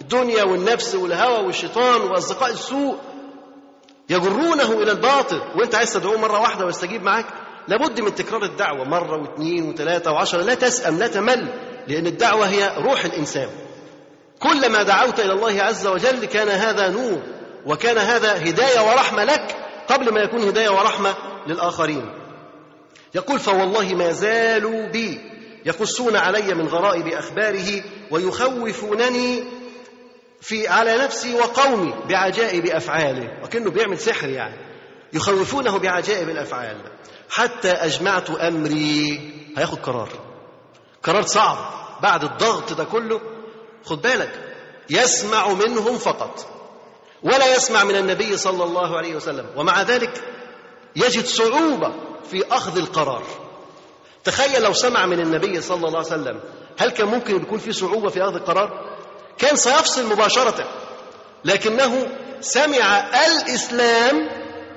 الدنيا والنفس والهوى والشيطان وأصدقاء السوء. يجرونه إلى الباطل. وأنت عايز تدعوه مرة واحدة ويستجيب معاك؟ لابد من تكرار الدعوة. مرة واثنين وثلاثة وعشرة. لا تسأم لا تمل لأن الدعوة هي روح الإنسان. كلما دعوت إلى الله عز وجل كان هذا نور وكان هذا هداية ورحمة لك قبل ما يكون هداية ورحمة للآخرين. يقول فوالله ما زالوا بي يقصون علي من غرائب أخباره ويخوفونني في على نفسي وقومي بعجائب أفعاله وكأنه بيعمل سحر يعني يخوفونه بعجائب الأفعال. حتى أجمعت أمري. هياخد قرار. قرار صعب. بعد الضغط ده كله خد بالك يسمع منهم فقط. ولا يسمع من النبي صلى الله عليه وسلم. ومع ذلك يجد صعوبة في أخذ القرار. تخيل لو سمع من النبي صلى الله عليه وسلم. هل كان ممكن يكون في صعوبة في أخذ القرار؟ كان سيفصل مباشرة لكنه سمع الإسلام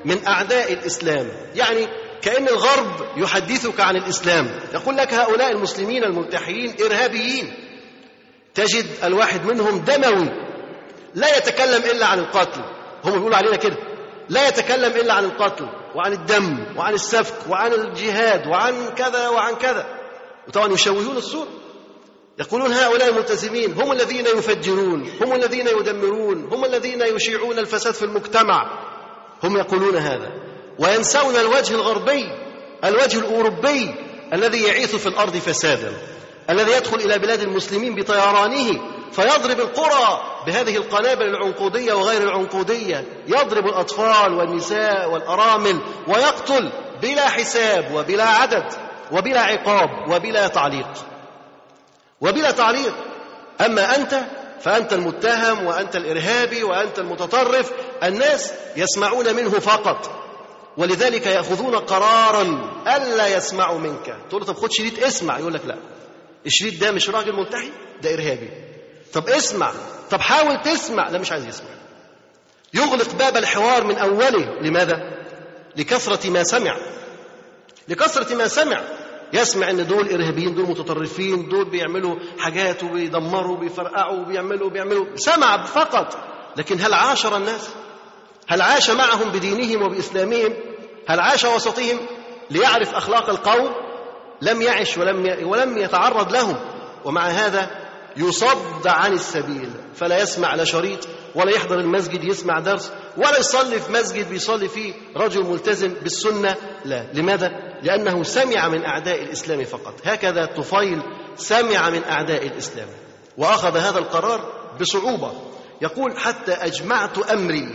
من أعداء الإسلام. يعني كأن الغرب يحدثك عن الإسلام. يقول لك هؤلاء المسلمين الملتحيين إرهابيين. تجد الواحد منهم دموي. لا يتكلم إلا عن القتل. هم بيقولوا علينا كده. لا يتكلم إلا عن القتل وعن الدم وعن السفك وعن الجهاد وعن كذا وعن كذا. وطبعا يشوهون الصورة. يقولون هؤلاء الملتزمين هم الذين يفجرون هم الذين يدمرون هم الذين يشيعون الفساد في المجتمع. هم يقولون هذا. وينسون الوجه الغربي الوجه الأوروبي الذي يعيث في الأرض فسادا الذي يدخل إلى بلاد المسلمين بطيرانه فيضرب القرى بهذه القنابل العنقودية وغير العنقودية. يضرب الأطفال والنساء والأرامل ويقتل بلا حساب وبلا عدد وبلا عقاب وبلا تعليق. وبلا تعليق. أما أنت فأنت المتهم وأنت الإرهابي وأنت المتطرف. الناس يسمعون منه فقط ولذلك يأخذون قرارا ألا يسمعوا منك. تقول له طب خد شريط اسمع يقول لك لا. الشريط ده مش راجل منتهي ده إرهابي. طب اسمع طب حاول تسمع. لا مش عايز يسمع. يغلق باب الحوار من أوله. لماذا؟ لكثرة ما سمع. لكثرة ما سمع. يسمع إن دول إرهابيين دول متطرفين دول بيعملوا حاجات وبيدمروا وبيفرقعوا وبيعملوا وبيعملوا سمع فقط. لكن هل عاشر الناس؟ هل عاش معهم بدينهم وبإسلامهم؟ هل عاش وسطهم ليعرف أخلاق القوم؟ لم يعش ولم ولم يتعرض لهم. ومع هذا يصد عن السبيل فلا يسمع لا شريط ولا يحضر المسجد يسمع درس ولا يصلي في مسجد بيصلي فيه رجل ملتزم بالسنة لا. لماذا؟ لأنه سمع من أعداء الإسلام فقط. هكذا طفيل سمع من أعداء الإسلام وأخذ هذا القرار بصعوبة. يقول حتى أجمعت أمري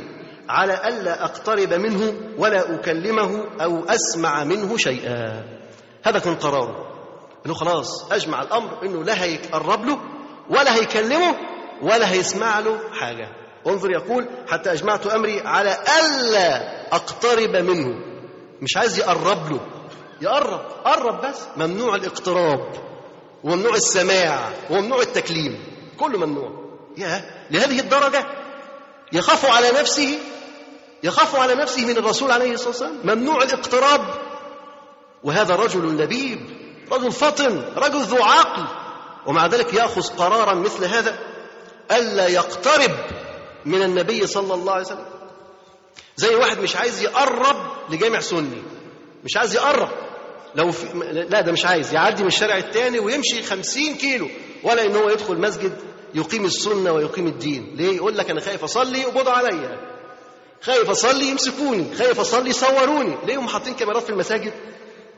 على ألا أقترب منه ولا أكلمه أو أسمع منه شيئا. هذا كان قراره. انه خلاص أجمع الأمر إنه لا هيقرب له ولا هيكلمه ولا هيسمع له حاجة. انظر يقول حتى أجمعت أمري على ألا أقترب منه. مش عايز يقرب له. يقرب قرب بس. ممنوع الاقتراب. وممنوع السماع. وممنوع التكليم. كله ممنوع. يا لهذه الدرجة. يخاف على نفسه. يخاف على نفسه من الرسول عليه الصلاة والسلام. ممنوع الاقتراب. وهذا رجل لبيب. رجل فطن. رجل ذو عقل. ومع ذلك يأخذ قرارا مثل هذا ألا يقترب من النبي صلى الله عليه وسلم. زي واحد مش عايز يقرب لجامع سني مش عايز يقرب. لو في لا ده مش عايز يعدي من الشارع الثاني ويمشي خمسين كيلو ولا إن هو يدخل مسجد يقيم السنة ويقيم الدين. ليه؟ يقول لك أنا خايف أصلي يقبضوا عليا خايف أصلي يمسكوني خايف أصلي يصوروني. ليه هم حاطين كاميرات في المساجد؟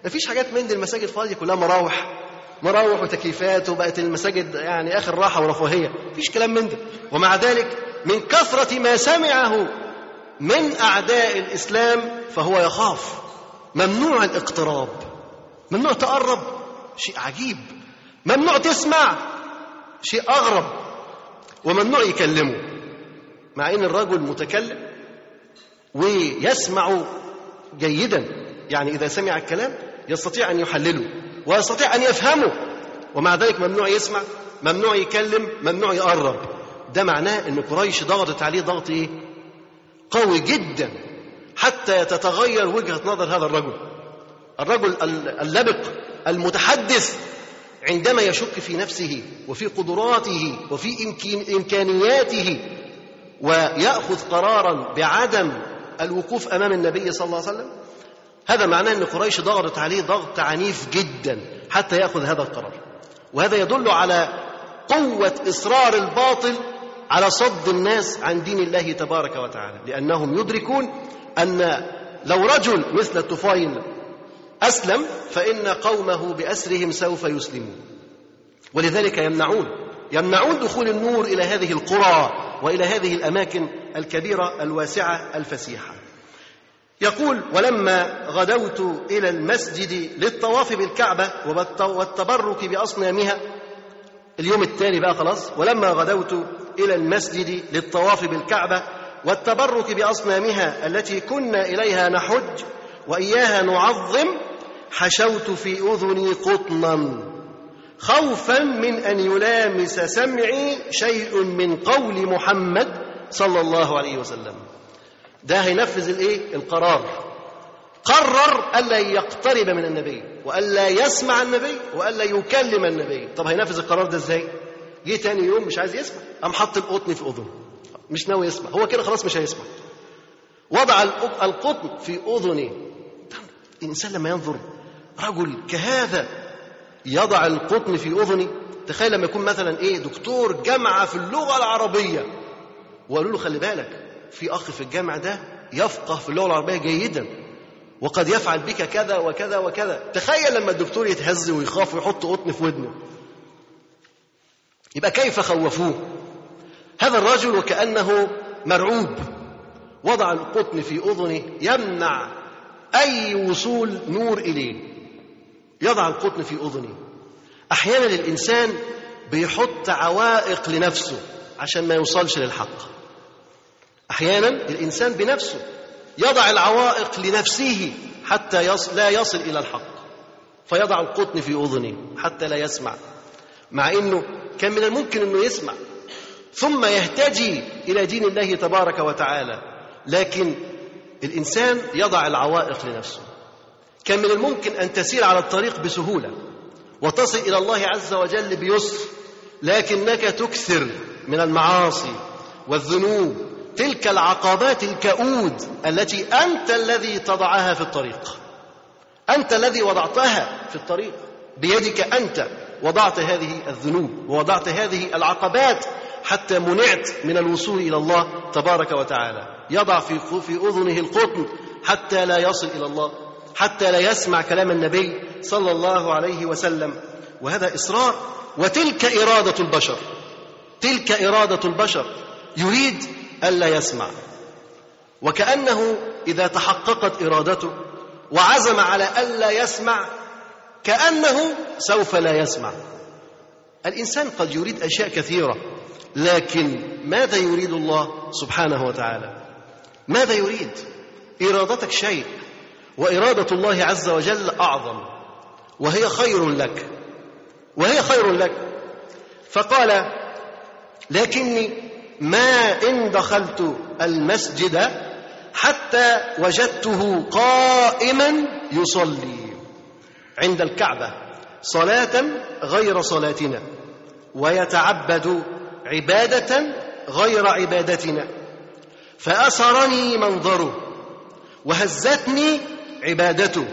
مفيش حاجات من دي المساجد فاضية كلها مراوح. مراوح وتكييفات وبقت المساجد يعني آخر راحة ورفاهية. مفيش كلام من ده. ومع ذلك من كثرة ما سمعه من أعداء الإسلام فهو يخاف. ممنوع الاقتراب. ممنوع تقرب. شيء عجيب. ممنوع تسمع. شيء أغرب. وممنوع يكلمه. مع إن الرجل متكلم ويسمع جيدا. يعني إذا سمع الكلام يستطيع أن يحلله. ويستطيع أن يفهمه. ومع ذلك ممنوع يسمع ممنوع يكلم ممنوع يقرب. ده معناه إن قريش ضغطت عليه ضغط إيه؟ قوي جدا حتى تتغير وجهة نظر هذا الرجل. الرجل اللبق المتحدث عندما يشك في نفسه وفي قدراته وفي إمكانياته ويأخذ قرارا بعدم الوقوف أمام النبي صلى الله عليه وسلم هذا معناه إن قريش ضغطت عليه ضغط عنيف جدا حتى يأخذ هذا القرار. وهذا يدل على قوة إصرار الباطل على صد الناس عن دين الله تبارك وتعالى لأنهم يدركون أن لو رجل مثل الطفيل أسلم فإن قومه بأسرهم سوف يسلمون. ولذلك يمنعون يمنعون دخول النور إلى هذه القرى وإلى هذه الأماكن الكبيرة الواسعة الفسيحة. يقول ولما غدوت إلى المسجد للطواف بالكعبة والتبرك بأصنامها. اليوم التالي بقى خلاص. ولما غدوت إلى المسجد للطواف بالكعبة والتبرك بأصنامها التي كنا إليها نحج وإياها نعظم حشوت في أذني قطنا. خوفا من أن يلامس سمعي شيء من قول محمد صلى الله عليه وسلم. ده هينفذ الايه؟ القرار. قرر ألا يقترب من النبي وألا يسمع النبي وألا يكلم النبي. طب هينفذ القرار ده إزاي؟ جه تاني يوم مش عايز يسمع قام حط القطن في أذنه. مش ناوي يسمع هو كده خلاص مش هيسمع. وضع القطن في أذنه. الإنسان لما ينظر رجل كهذا يضع القطن في أذنه. تخيل لما يكون مثلا إيه؟ دكتور جامعة في اللغة العربية. وقالوا له خلي بالك في أخ في الجامع ده يفقه في اللغة العربية جيدا. وقد يفعل بك كذا وكذا وكذا. تخيل لما الدكتور يتهز ويخاف ويحط قطن في ودنه. يبقى كيف خوفوه؟ هذا الرجل وكأنه مرعوب. وضع القطن في أذنه يمنع أي وصول نور إليه. يضع القطن في أذنه. أحيانا الإنسان بيحط عوائق لنفسه عشان ما يوصلش للحق. أحيانا الإنسان بنفسه يضع العوائق لنفسه حتى يصل لا يصل إلى الحق. فيضع القطن في أذنه حتى لا يسمع مع أنه كان من الممكن أنه يسمع. ثم يهتدي إلى دين الله تبارك وتعالى. لكن الإنسان يضع العوائق لنفسه. كان من الممكن أن تسير على الطريق بسهولة وتصل إلى الله عز وجل بيسر لكنك تكثر من المعاصي والذنوب تلك العقبات الكؤود التي أنت الذي تضعها في الطريق. أنت الذي وضعتها في الطريق. بيدك أنت وضعت هذه الذنوب ووضعت هذه العقبات حتى منعت من الوصول إلى الله تبارك وتعالى. يضع في في أذنه القطن حتى لا يصل إلى الله حتى لا يسمع كلام النبي صلى الله عليه وسلم. وهذا إصرار. وتلك إرادة البشر. تلك إرادة البشر. يريد ألا يسمع. وكأنه إذا تحققت إرادته وعزم على ألا يسمع كأنه سوف لا يسمع. الإنسان قد يريد أشياء كثيرة لكن ماذا يريد الله سبحانه وتعالى؟ ماذا يريد؟ إرادتك شيء وإرادة الله عز وجل أعظم وهي خير لك وهي خير لك. فقال لكني ما إن دخلت المسجد حتى وجدته قائما يصلي عند الكعبة صلاة غير صلاتنا ويتعبد عبادة غير عبادتنا. فأسرني منظره وهزتني عبادته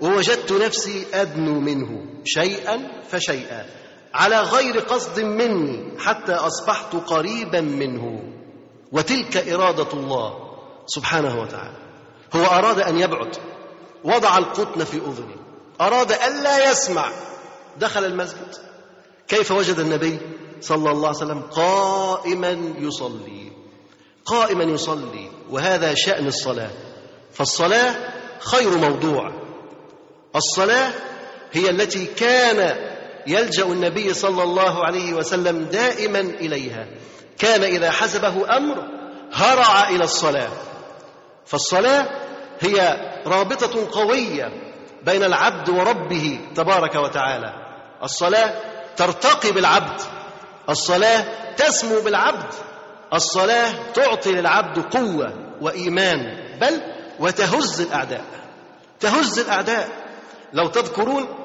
ووجدت نفسي أدنو منه شيئا فشيئا. على غير قصد مني حتى أصبحت قريبا منه. وتلك إرادة الله سبحانه وتعالى. هو أراد أن يبعد. وضع القطن في أذنه. أراد ألا يسمع. دخل المسجد. كيف وجد النبي صلى الله عليه وسلم قائما يصلي. قائما يصلي. وهذا شأن الصلاة. فالصلاة خير موضوع. الصلاة هي التي كان يلجأ النبي صلى الله عليه وسلم دائما إليها. كان إذا حسبه أمر هرع إلى الصلاة. فالصلاة هي رابطة قوية بين العبد وربه تبارك وتعالى. الصلاة ترتقي بالعبد. الصلاة تسمو بالعبد. الصلاة تعطي للعبد قوة وإيمان بل وتهز الأعداء. تهز الأعداء. لو تذكرون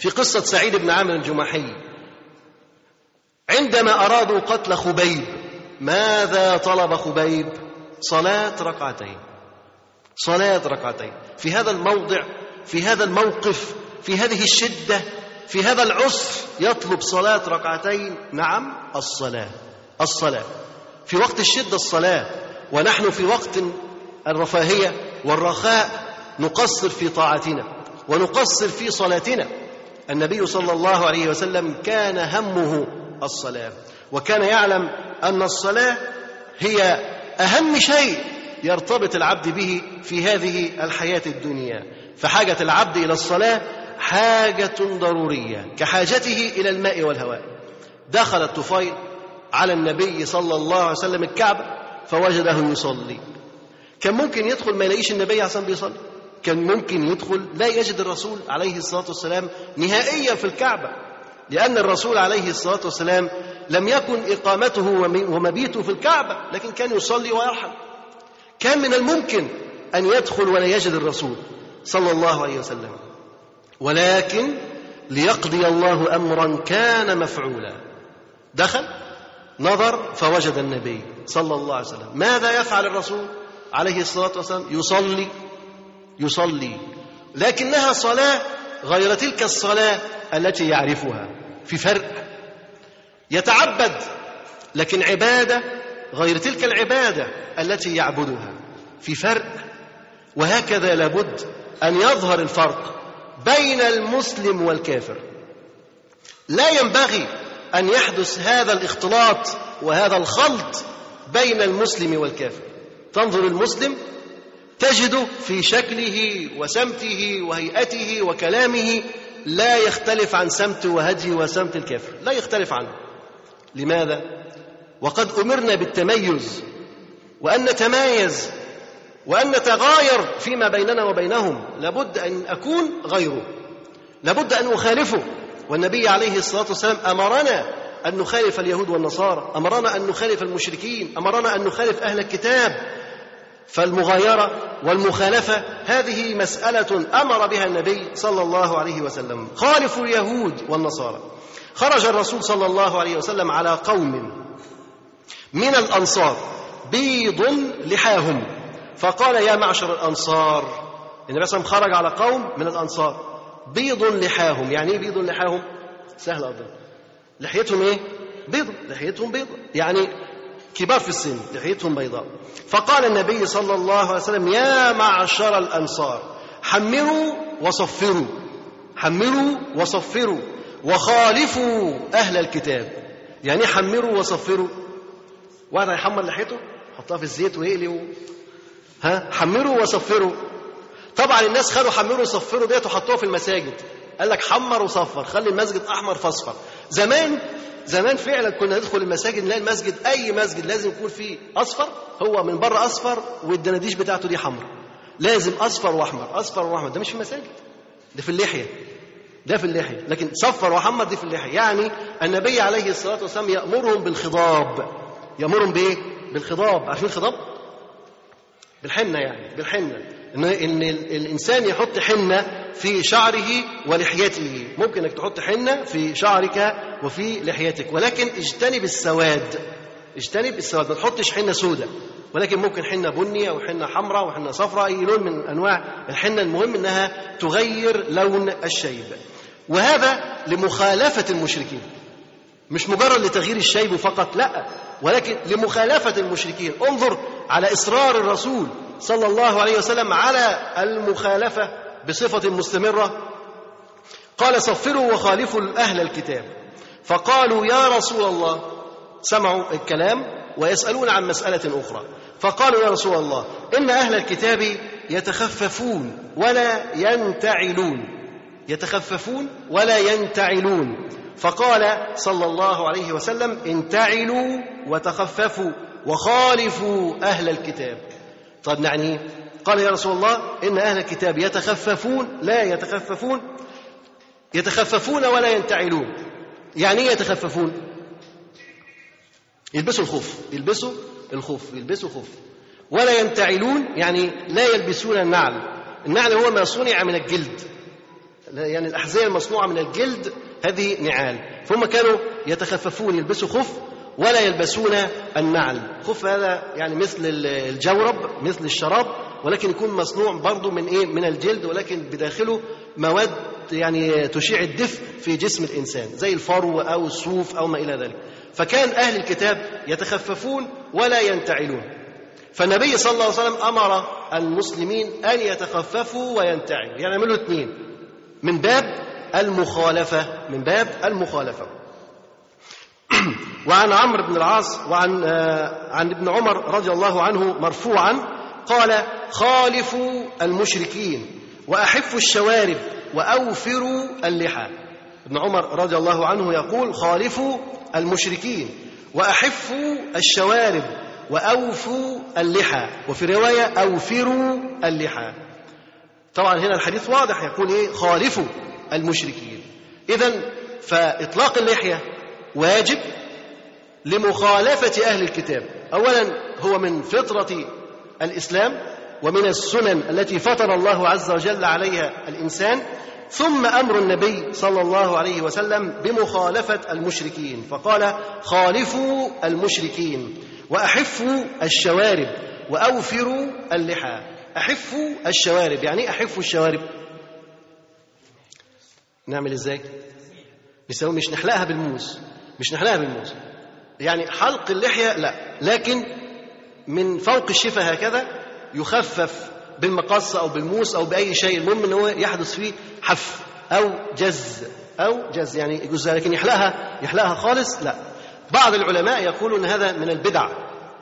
في قصة سعيد بن عامر الجماحي. عندما أرادوا قتل خبيب ماذا طلب خبيب؟ صلاة ركعتين. صلاة ركعتين. في هذا الموضع في هذا الموقف في هذه الشدة في هذا العسر يطلب صلاة ركعتين. نعم الصلاة. الصلاة. في وقت الشدة الصلاة ونحن في وقت الرفاهية والرخاء نقصر في طاعتنا ونقصر في صلاتنا. النبي صلى الله عليه وسلم كان همه الصلاة. وكان يعلم أن الصلاة هي أهم شيء يرتبط العبد به في هذه الحياة الدنيا. فحاجة العبد إلى الصلاة حاجة ضرورية كحاجته إلى الماء والهواء. دخل الطفيل على النبي صلى الله عليه وسلم الكعبة فوجده يصلي. كان ممكن يدخل ما يلاقيش النبي عشان بيصلي. كان ممكن يدخل لا يجد الرسول عليه الصلاة والسلام نهائيا في الكعبة لأن الرسول عليه الصلاة والسلام لم يكن إقامته ومبيته في الكعبة لكن كان يصلي ويرحل كان من الممكن أن يدخل ولا يجد الرسول صلى الله عليه وسلم. ولكن ليقضي الله أمرا كان مفعولا. دخل نظر فوجد النبي صلى الله عليه وسلم. ماذا يفعل الرسول عليه الصلاة والسلام؟ يصلي. يصلي لكنها صلاة غير تلك الصلاة التي يعرفها. في فرق. يتعبد لكن عبادة غير تلك العبادة التي يعبدها. في فرق. وهكذا لابد أن يظهر الفرق بين المسلم والكافر. لا ينبغي أن يحدث هذا الاختلاط وهذا الخلط بين المسلم والكافر. تنظر المسلم تجد في شكله وسمته وهيئته وكلامه لا يختلف عن سمت وهدي وسمت الكافر. لا يختلف عنه. لماذا؟ وقد أمرنا بالتميز وأن نتمايز وأن نتغاير فيما بيننا وبينهم. لابد أن أكون غيره. لابد أن أخالفه. والنبي عليه الصلاة والسلام أمرنا أن نخالف اليهود والنصارى أمرنا أن نخالف المشركين أمرنا أن نخالف أهل الكتاب. فالمغايرة والمخالفة هذه مسألة أمر بها النبي صلى الله عليه وسلم. خالفوا اليهود والنصارى. خرج الرسول صلى الله عليه وسلم على قوم من الأنصار بيض لحاهم. فقال يا معشر الأنصار النبي صلى الله عليه وسلم خرج على قوم من الأنصار بيض لحاهم. يعني إيه بيض لحاهم؟ سهل أظن لحيتهم إيه؟ بيض. لحيتهم بيض. يعني كبار في السن لحيتهم بيضاء. فقال النبي صلى الله عليه وسلم يا معشر الأنصار حمروا وصفروا حمروا وصفروا وخالفوا أهل الكتاب. يعني حمروا وصفروا. واحد هيحمر لحيته حطها في الزيت ويقلي. ها؟ حمروا وصفروا. طبعا الناس خدوا حمروا وصفروا ديت وحطوها في المساجد. قال لك حمر وصفر خلي المسجد أحمر فاصفر. زمان زمان فعلا كنا ندخل المساجد نلاقي المسجد أي مسجد لازم يكون فيه أصفر هو من بره أصفر والدناديش بتاعته دي حمر لازم أصفر وأحمر. أصفر وأحمر ده مش في المساجد ده في اللحية ده في اللحية. لكن صفر وحمر دي في اللحية. يعني النبي عليه الصلاة والسلام يأمرهم بالخضاب. يأمرهم بإيه؟ بالخضاب. عارفين الخضاب؟ بالحنة يعني بالحنة. ان إن الإنسان يحط حنة في شعره ولحيته. ممكن إنك تحط حنة في شعرك وفي لحيتك. ولكن اجتنب السواد. اجتنب السواد. ما تحطش حنة سوداء ولكن ممكن حنة بني أو حنة حمراء وحنه صفراء أي لون من أنواع الحنة. المهم إنها تغير لون الشيب. وهذا لمخالفة المشركين. مش مجرد لتغيير الشيب فقط لأ. ولكن لمخالفة المشركين. انظر على إصرار الرسول صلى الله عليه وسلم على المخالفة بصفة مستمرة. قال صفروا وخالفوا أهل الكتاب. فقالوا يا رسول الله سمعوا الكلام ويسألون عن مسألة أخرى. فقالوا يا رسول الله إن أهل الكتاب يتخففون ولا ينتعلون. يتخففون ولا ينتعلون. فقال صلى الله عليه وسلم انتعلوا وتخففوا. وخالفوا أهل الكتاب. طب يعني قال يا رسول الله إن أهل الكتاب يتخففون لا يتخففون يتخففون ولا ينتعلون. يعني إيه يتخففون؟ يلبسوا الخف يلبسوا الخف يلبسوا خف ولا ينتعلون يعني لا يلبسون النعل. النعل هو ما صنع من الجلد. يعني الأحذية المصنوعة من الجلد هذه نعال. فهم كانوا يتخففون يلبسوا خف ولا يلبسون النعل. خف هذا يعني مثل الجورب مثل الشراب ولكن يكون مصنوع برضه من إيه؟ من الجلد ولكن بداخله مواد يعني تشيع الدفء في جسم الإنسان زي الفرو أو الصوف أو ما إلى ذلك. فكان أهل الكتاب يتخففون ولا ينتعلون. فالنبي صلى الله عليه وسلم أمر المسلمين أن يتخففوا وينتعلوا. يعني يعملوا اثنين من باب المخالفة من باب المخالفة. وعن عمرو بن العاص وعن عن ابن عمر رضي الله عنه مرفوعا قال خالفوا المشركين وأحفوا الشوارب وأوفروا اللحى. ابن عمر رضي الله عنه يقول خالفوا المشركين وأحفوا الشوارب وأوفوا اللحى. وفي رواية أوفروا اللحى. طبعا هنا الحديث واضح يقول إيه؟ خالفوا المشركين. اذا فإطلاق اللحية واجب لمخالفة أهل الكتاب. اولا هو من فطرة الإسلام ومن السنن التي فطر الله عز وجل عليها الإنسان ثم أمر النبي صلى الله عليه وسلم بمخالفة المشركين فقال خالفوا المشركين وأحفوا الشوارب وأوفروا اللحى. أحفوا الشوارب يعني أحفوا الشوارب. نعمل إزاي؟ مش نحلقها بالموس مش نحلقها بالموس يعني حلق اللحية لا لكن من فوق الشفة هكذا يخفف بالمقص أو بالموس أو بأي شيء المهم أن هو يحدث فيه حف أو جز أو جز يعني يجوز لكن يحلقها يحلقها خالص لا. بعض العلماء يقولون أن هذا من البدع.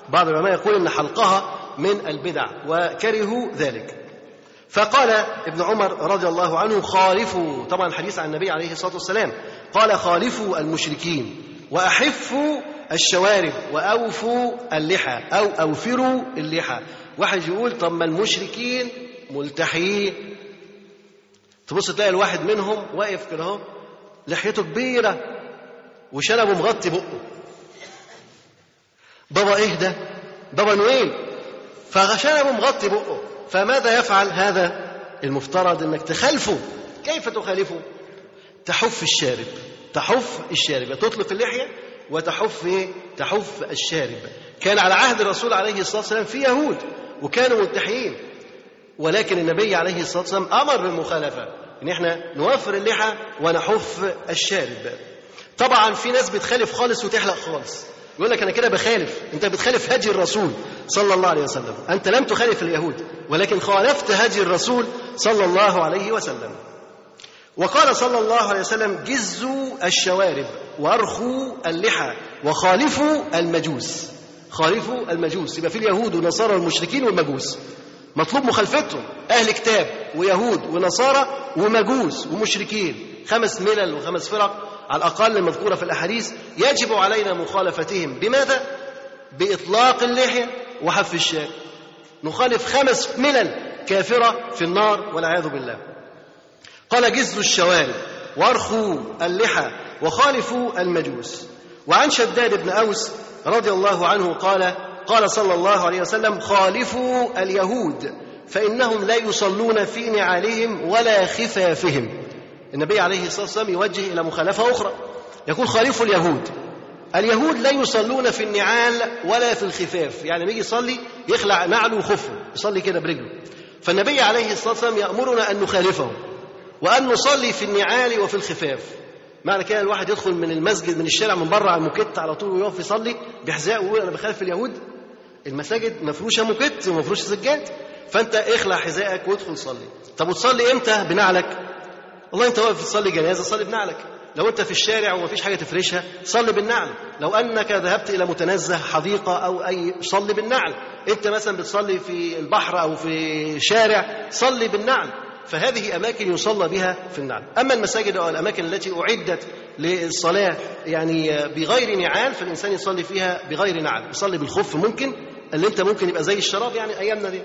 بعض العلماء يقول أن حلقها من البدع وكرهوا ذلك. فقال ابن عمر رضي الله عنه خالفوا طبعا الحديث عن النبي عليه الصلاة والسلام قال خالفوا المشركين وأحفوا الشوارب وأوفوا اللحى أو أوفروا اللحى. واحد يقول طب ما المشركين ملتحيين تبص تلاقي الواحد منهم واقف كده أهو لحيته كبيرة وشنبه مغطي بقه. بابا إيه ده؟ بابا نويل. فشنبه مغطي بقه. فماذا يفعل هذا المفترض؟ إنك تخالفه كيف تخالفه؟ تحف الشارب. تحف الشارب. تطلق اللحية وتحف إيه؟ تحف الشارب. كان على عهد الرسول عليه الصلاة والسلام في يهود وكانوا ملتحيين ولكن النبي عليه الصلاة والسلام أمر بالمخالفة. إن إحنا نوفر اللحى ونحف الشارب. طبعا في ناس بتخالف خالص وتحلق خالص. يقول لك أنا كده بخالف. أنت بتخالف هدي الرسول صلى الله عليه وسلم. أنت لم تخالف اليهود ولكن خالفت هدي الرسول صلى الله عليه وسلم. وقال صلى الله عليه وسلم جزوا الشوارب وارخوا اللحى وخالفوا المجوس. خالفوا المجوس. يبقى في اليهود والنصارى والمشركين والمجوس. مطلوب مخالفتهم. أهل كتاب ويهود ونصارى ومجوس ومشركين. خمس ملل وخمس فرق على الأقل المذكورة في الأحاديث. يجب علينا مخالفتهم. بماذا؟ بإطلاق اللحيه وحف الشارب. نخالف خمس ملل كافرة في النار والعياذ بالله. قال جزوا الشوارب وارخوا اللحى وخالفوا المجوس. وعن شداد بن أوس رضي الله عنه قال قال صلى الله عليه وسلم خالفوا اليهود فإنهم لا يصلون في نعالهم ولا خفافهم. النبي عليه الصلاة والسلام يوجه إلى مخالفة أخرى يقول خالفوا اليهود. اليهود لا يصلون في النعال ولا في الخفاف. يعني بيجي يصلي يخلع نعله وخفه يصلي كده برجله. فالنبي عليه الصلاة والسلام يأمرنا أن نخالفه وأن نصلي في النعال وفي الخفاف. معنى كده الواحد يدخل من المسجد من الشارع من بره على الموكيت على طول ويقف يصلي بحذاء ويقول أنا بخالف اليهود. المساجد مفروشه موكيت ومفروشه سجاد. فأنت اخلع حذائك وادخل صلي. طب وتصلي إمتى؟ بنعلك. والله أنت واقف تصلي جنازة صلي بنعلك. لو أنت في الشارع ومفيش حاجة تفرشها صلي بالنعل. لو أنك ذهبت إلى متنزه حديقة أو أي صلي بالنعل. أنت مثلا بتصلي في البحر أو في شارع صلي بالنعل. فهذه أماكن يصلى بها في النعل. أما المساجد أو الأماكن التي أعدت للصلاة يعني بغير نعال فالإنسان يصلي فيها بغير نعل. يصلي بالخف ممكن اللي أنت ممكن يبقى زي الشراب يعني أيامنا دي.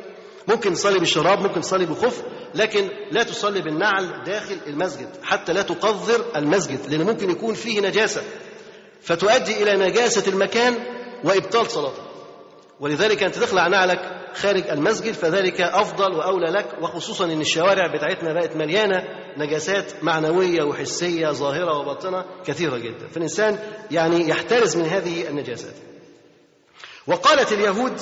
ممكن تصلي بالشراب ممكن تصلي بالخف لكن لا تصلي بالنعل داخل المسجد حتى لا تقذر المسجد لأن ممكن يكون فيه نجاسة. فتؤدي إلى نجاسة المكان وإبطال صلاتك ولذلك أنت تخلع نعلك خارج المسجد فذلك أفضل وأولى لك وخصوصا أن الشوارع بتاعتنا بقت مليانة نجاسات معنوية وحسية ظاهرة وباطنة كثيرة جدا. فالإنسان يعني يحترز من هذه النجاسات. وقالت اليهود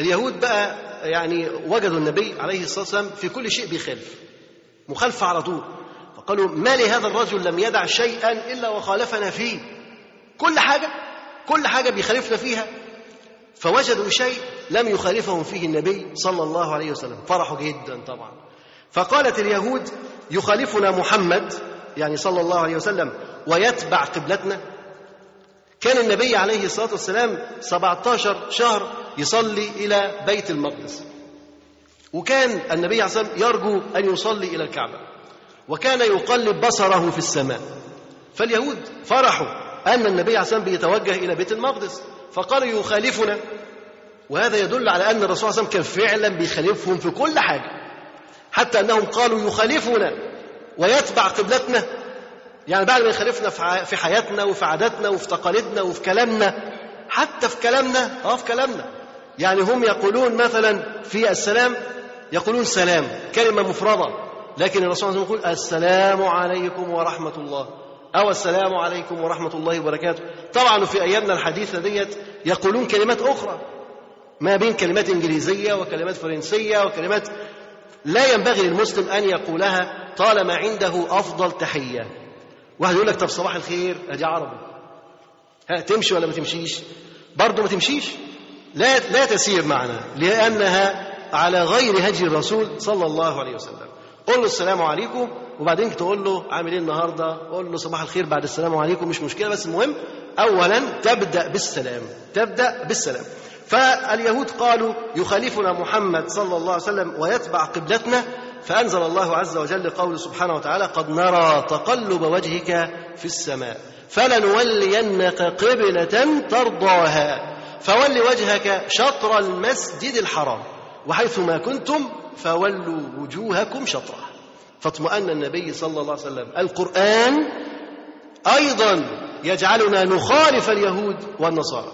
اليهود بقى يعني وجدوا النبي عليه الصلاة والسلام في كل شيء بيخالف مخالفة على طول. فقالوا ما لهذا الرجل لم يدع شيئا إلا وخالفنا فيه. كل حاجة كل حاجة بيخالفنا فيها. فوجدوا شيء لم يخالفهم فيه النبي صلى الله عليه وسلم. فرحوا جدا طبعا. فقالت اليهود يخالفنا محمد يعني صلى الله عليه وسلم ويتبع قبلتنا. كان النبي عليه الصلاة والسلام 17 شهر يصلي إلى بيت المقدس. وكان النبي عليه الصلاة والسلام يرجو أن يصلي إلى الكعبة. وكان يقلب بصره في السماء. فاليهود فرحوا أن النبي عليه الصلاة والسلام بيتوجه إلى بيت المقدس. فقالوا يخالفنا. وهذا يدل على أن الرسول صلى الله عليه وسلم كان فعلا بيخالفهم في كل حاجة. حتى أنهم قالوا يخالفنا ويتبع قبلتنا. يعني بعد ما يخالفنا في حياتنا وفي عاداتنا وفي تقاليدنا وفي كلامنا. حتى في كلامنا آه في كلامنا. يعني هم يقولون مثلا في السلام يقولون سلام كلمة مفردة لكن الرسول صلى الله عليه وسلم يقول السلام عليكم ورحمة الله. أو السلام عليكم ورحمة الله وبركاته. طبعا في أيامنا الحديثة ديت يقولون كلمات أخرى ما بين كلمات إنجليزية وكلمات فرنسية وكلمات لا ينبغي للمسلم أن يقولها طالما عنده أفضل تحية. واحد يقول لك طب صباح الخير أدي عربي. ها تمشي ولا ما تمشيش؟ برضه ما تمشيش. لا لا تسير معنا لأنها على غير هدي الرسول صلى الله عليه وسلم. قول له السلام عليكم وبعدين تقول له عامل إيه النهارده؟ قول له صباح الخير بعد السلام عليكم مش مشكلة بس المهم اولا تبدأ بالسلام تبدأ بالسلام. فاليهود قالوا يخالفنا محمد صلى الله عليه وسلم ويتبع قبلتنا فأنزل الله عز وجل قوله سبحانه وتعالى قد نرى تقلب وجهك في السماء فلنولينك قبلة ترضاها فول وجهك شطر المسجد الحرام وحيث ما كنتم فولوا وجوهكم شطرة. فاطمأن النبي صلى الله عليه وسلم. القرآن أيضا يجعلنا نخالف اليهود والنصارى.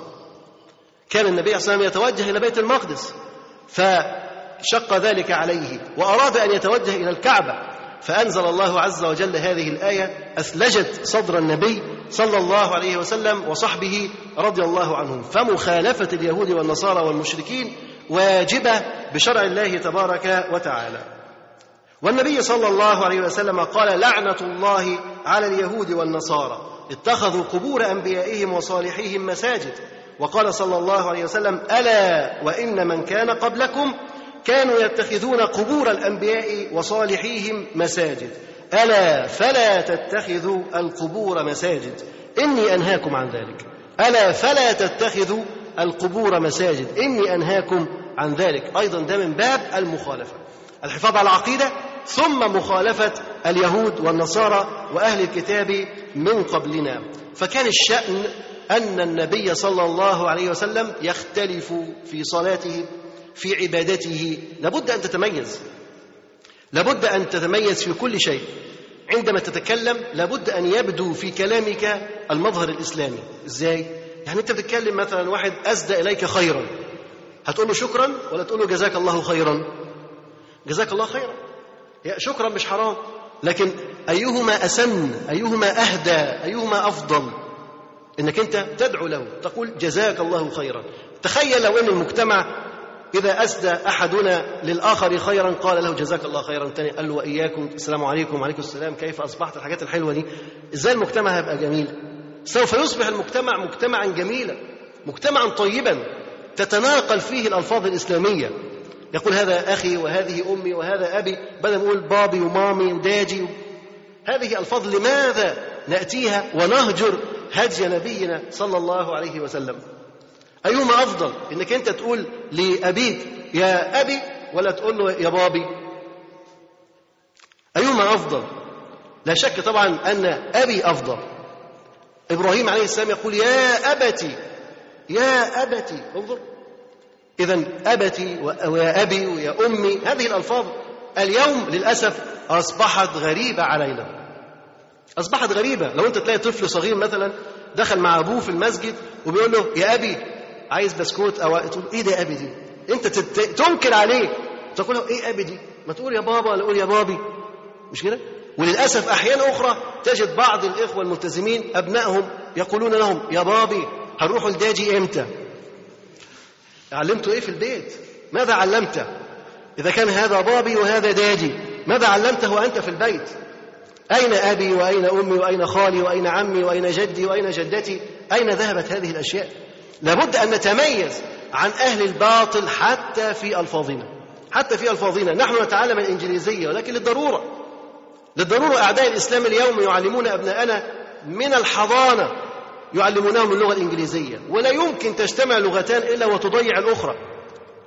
كان النبي صلى الله عليه وسلم يتوجه إلى بيت المقدس فشق ذلك عليه وأراد أن يتوجه إلى الكعبة فأنزل الله عز وجل هذه الآية أثلجت صدر النبي صلى الله عليه وسلم وصحبه رضي الله عنهم. فمخالفة اليهود والنصارى والمشركين واجبة بشرع الله تبارك وتعالى. والنبي صلى الله عليه وسلم قال لعنة الله على اليهود والنصارى. اتخذوا قبور أنبيائهم وصالحيهم مساجد. وقال صلى الله عليه وسلم ألا وإن من كان قبلكم كانوا يتخذون قبور الأنبياء وصالحيهم مساجد. ألا فلا تتخذوا القبور مساجد. إني أنهاكم عن ذلك. ألا فلا تتخذوا القبور مساجد. إني أنهاكم عن ذلك. أيضا ده من باب المخالفة. الحفاظ على العقيدة. ثم مخالفة اليهود والنصارى وأهل الكتاب من قبلنا. فكان الشأن أن النبي صلى الله عليه وسلم يختلف في صلاته في عبادته. لابد أن تتميز. لابد أن تتميز في كل شيء. عندما تتكلم لابد أن يبدو في كلامك المظهر الإسلامي. إزاي؟ يعني أنت بتتكلم مثلا واحد أسدى إليك خيرا. هتقول له شكرا ولا تقول له جزاك الله خيرا؟ جزاك الله خيرا. شكرا مش حرام. لكن أيهما أسن أيهما أهدى أيهما أفضل؟ إنك أنت تدعو له تقول جزاك الله خيرا. تخيل لو أن المجتمع إذا أسدى أحدنا للآخر خيرا قال له جزاك الله خيرا. تاني قال له وإياكم السلام عليكم وعليكم السلام كيف أصبحت؟ الحاجات الحلوة دي. إزاي المجتمع هيبقى جميل؟ سوف يصبح المجتمع مجتمعا جميلا مجتمعا طيبا تتناقل فيه الألفاظ الإسلامية. يقول هذا أخي وهذه أمي وهذا أبي بدل ما نقول بابي ومامي وداجي. هذه ألفاظ لماذا نأتيها ونهجر هدي نبينا صلى الله عليه وسلم؟ أيهما أفضل؟ إنك أنت تقول لأبيك يا أبي ولا تقول له يا بابي أيهما أفضل؟ لا شك طبعا أن أبي أفضل. إبراهيم عليه السلام يقول يا أبتي يا أبتي انظر. إذا أبتي ويا أبي ويا أمي هذه الألفاظ اليوم للأسف أصبحت غريبة علينا. أصبحت غريبة. لو أنت تلاقي طفل صغير مثلا دخل مع أبوه في المسجد وبيقول له يا أبي عايز بسكوت أو تقول إيه ده يا أبي دي؟ أنت تنكر عليه. تقول له إيه أبي دي؟ ما تقول يا بابا ولا قول يا بابي. مش كده؟ وللأسف أحيانا أخرى تجد بعض الإخوة الملتزمين أبنائهم يقولون لهم يا بابي هنروحوا لداجي إمتى؟ علمته إيه في البيت؟ ماذا علمته؟ إذا كان هذا بابي وهذا داجي ماذا علمته أنت في البيت؟ أين أبي وأين أمي وأين خالي وأين عمي وأين جدي وأين جدتي؟ أين ذهبت هذه الأشياء؟ لابد أن نتميز عن أهل الباطل حتى في ألفاظنا. حتى في ألفاظنا. نحن نتعلم الإنجليزية ولكن للضرورة. للضرورة أعداء الإسلام اليوم يعلمون أبناءنا من الحضانة يعلمونهم اللغة الإنجليزية. ولا يمكن تجتمع لغتان إلا وتضيع الأخرى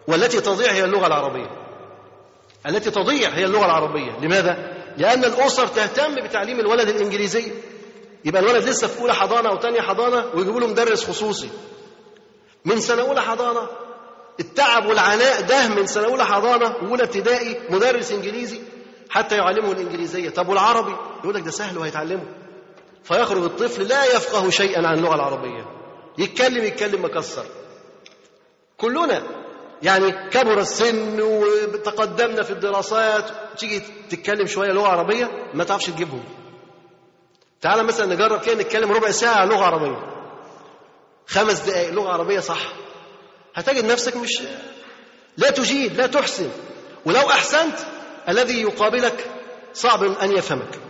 والتي تضيع هي اللغة العربية. التي تضيع هي اللغة العربية. لماذا؟ لأن الأسر تهتم بتعليم الولد الإنجليزية يبقى الولد لسه في أولى حضانة أو تانية حضانة ويجيبوا له مدرس خصوصي. من سنة أولى حضانة التعب والعناء ده من سنة أولى حضانة وأولى ابتدائي مدرس إنجليزي حتى يعلمه الإنجليزية. طب والعربي؟ يقول لك ده سهل وهيتعلمه. فيخرج الطفل لا يفقه شيئا عن اللغة العربية. يتكلم يتكلم مكسر. كلنا يعني كبر السن وتقدمنا في الدراسات. تيجي تتكلم شوية لغة عربية ما تعرفش تجيبهم. تعال مثلا نجرب كده نتكلم ربع ساعة لغة عربية. خمس دقائق لغة عربية صح. هتجد نفسك مش لا تجيد لا تحسن. ولو أحسنت الذي يقابلك صعب أن يفهمك.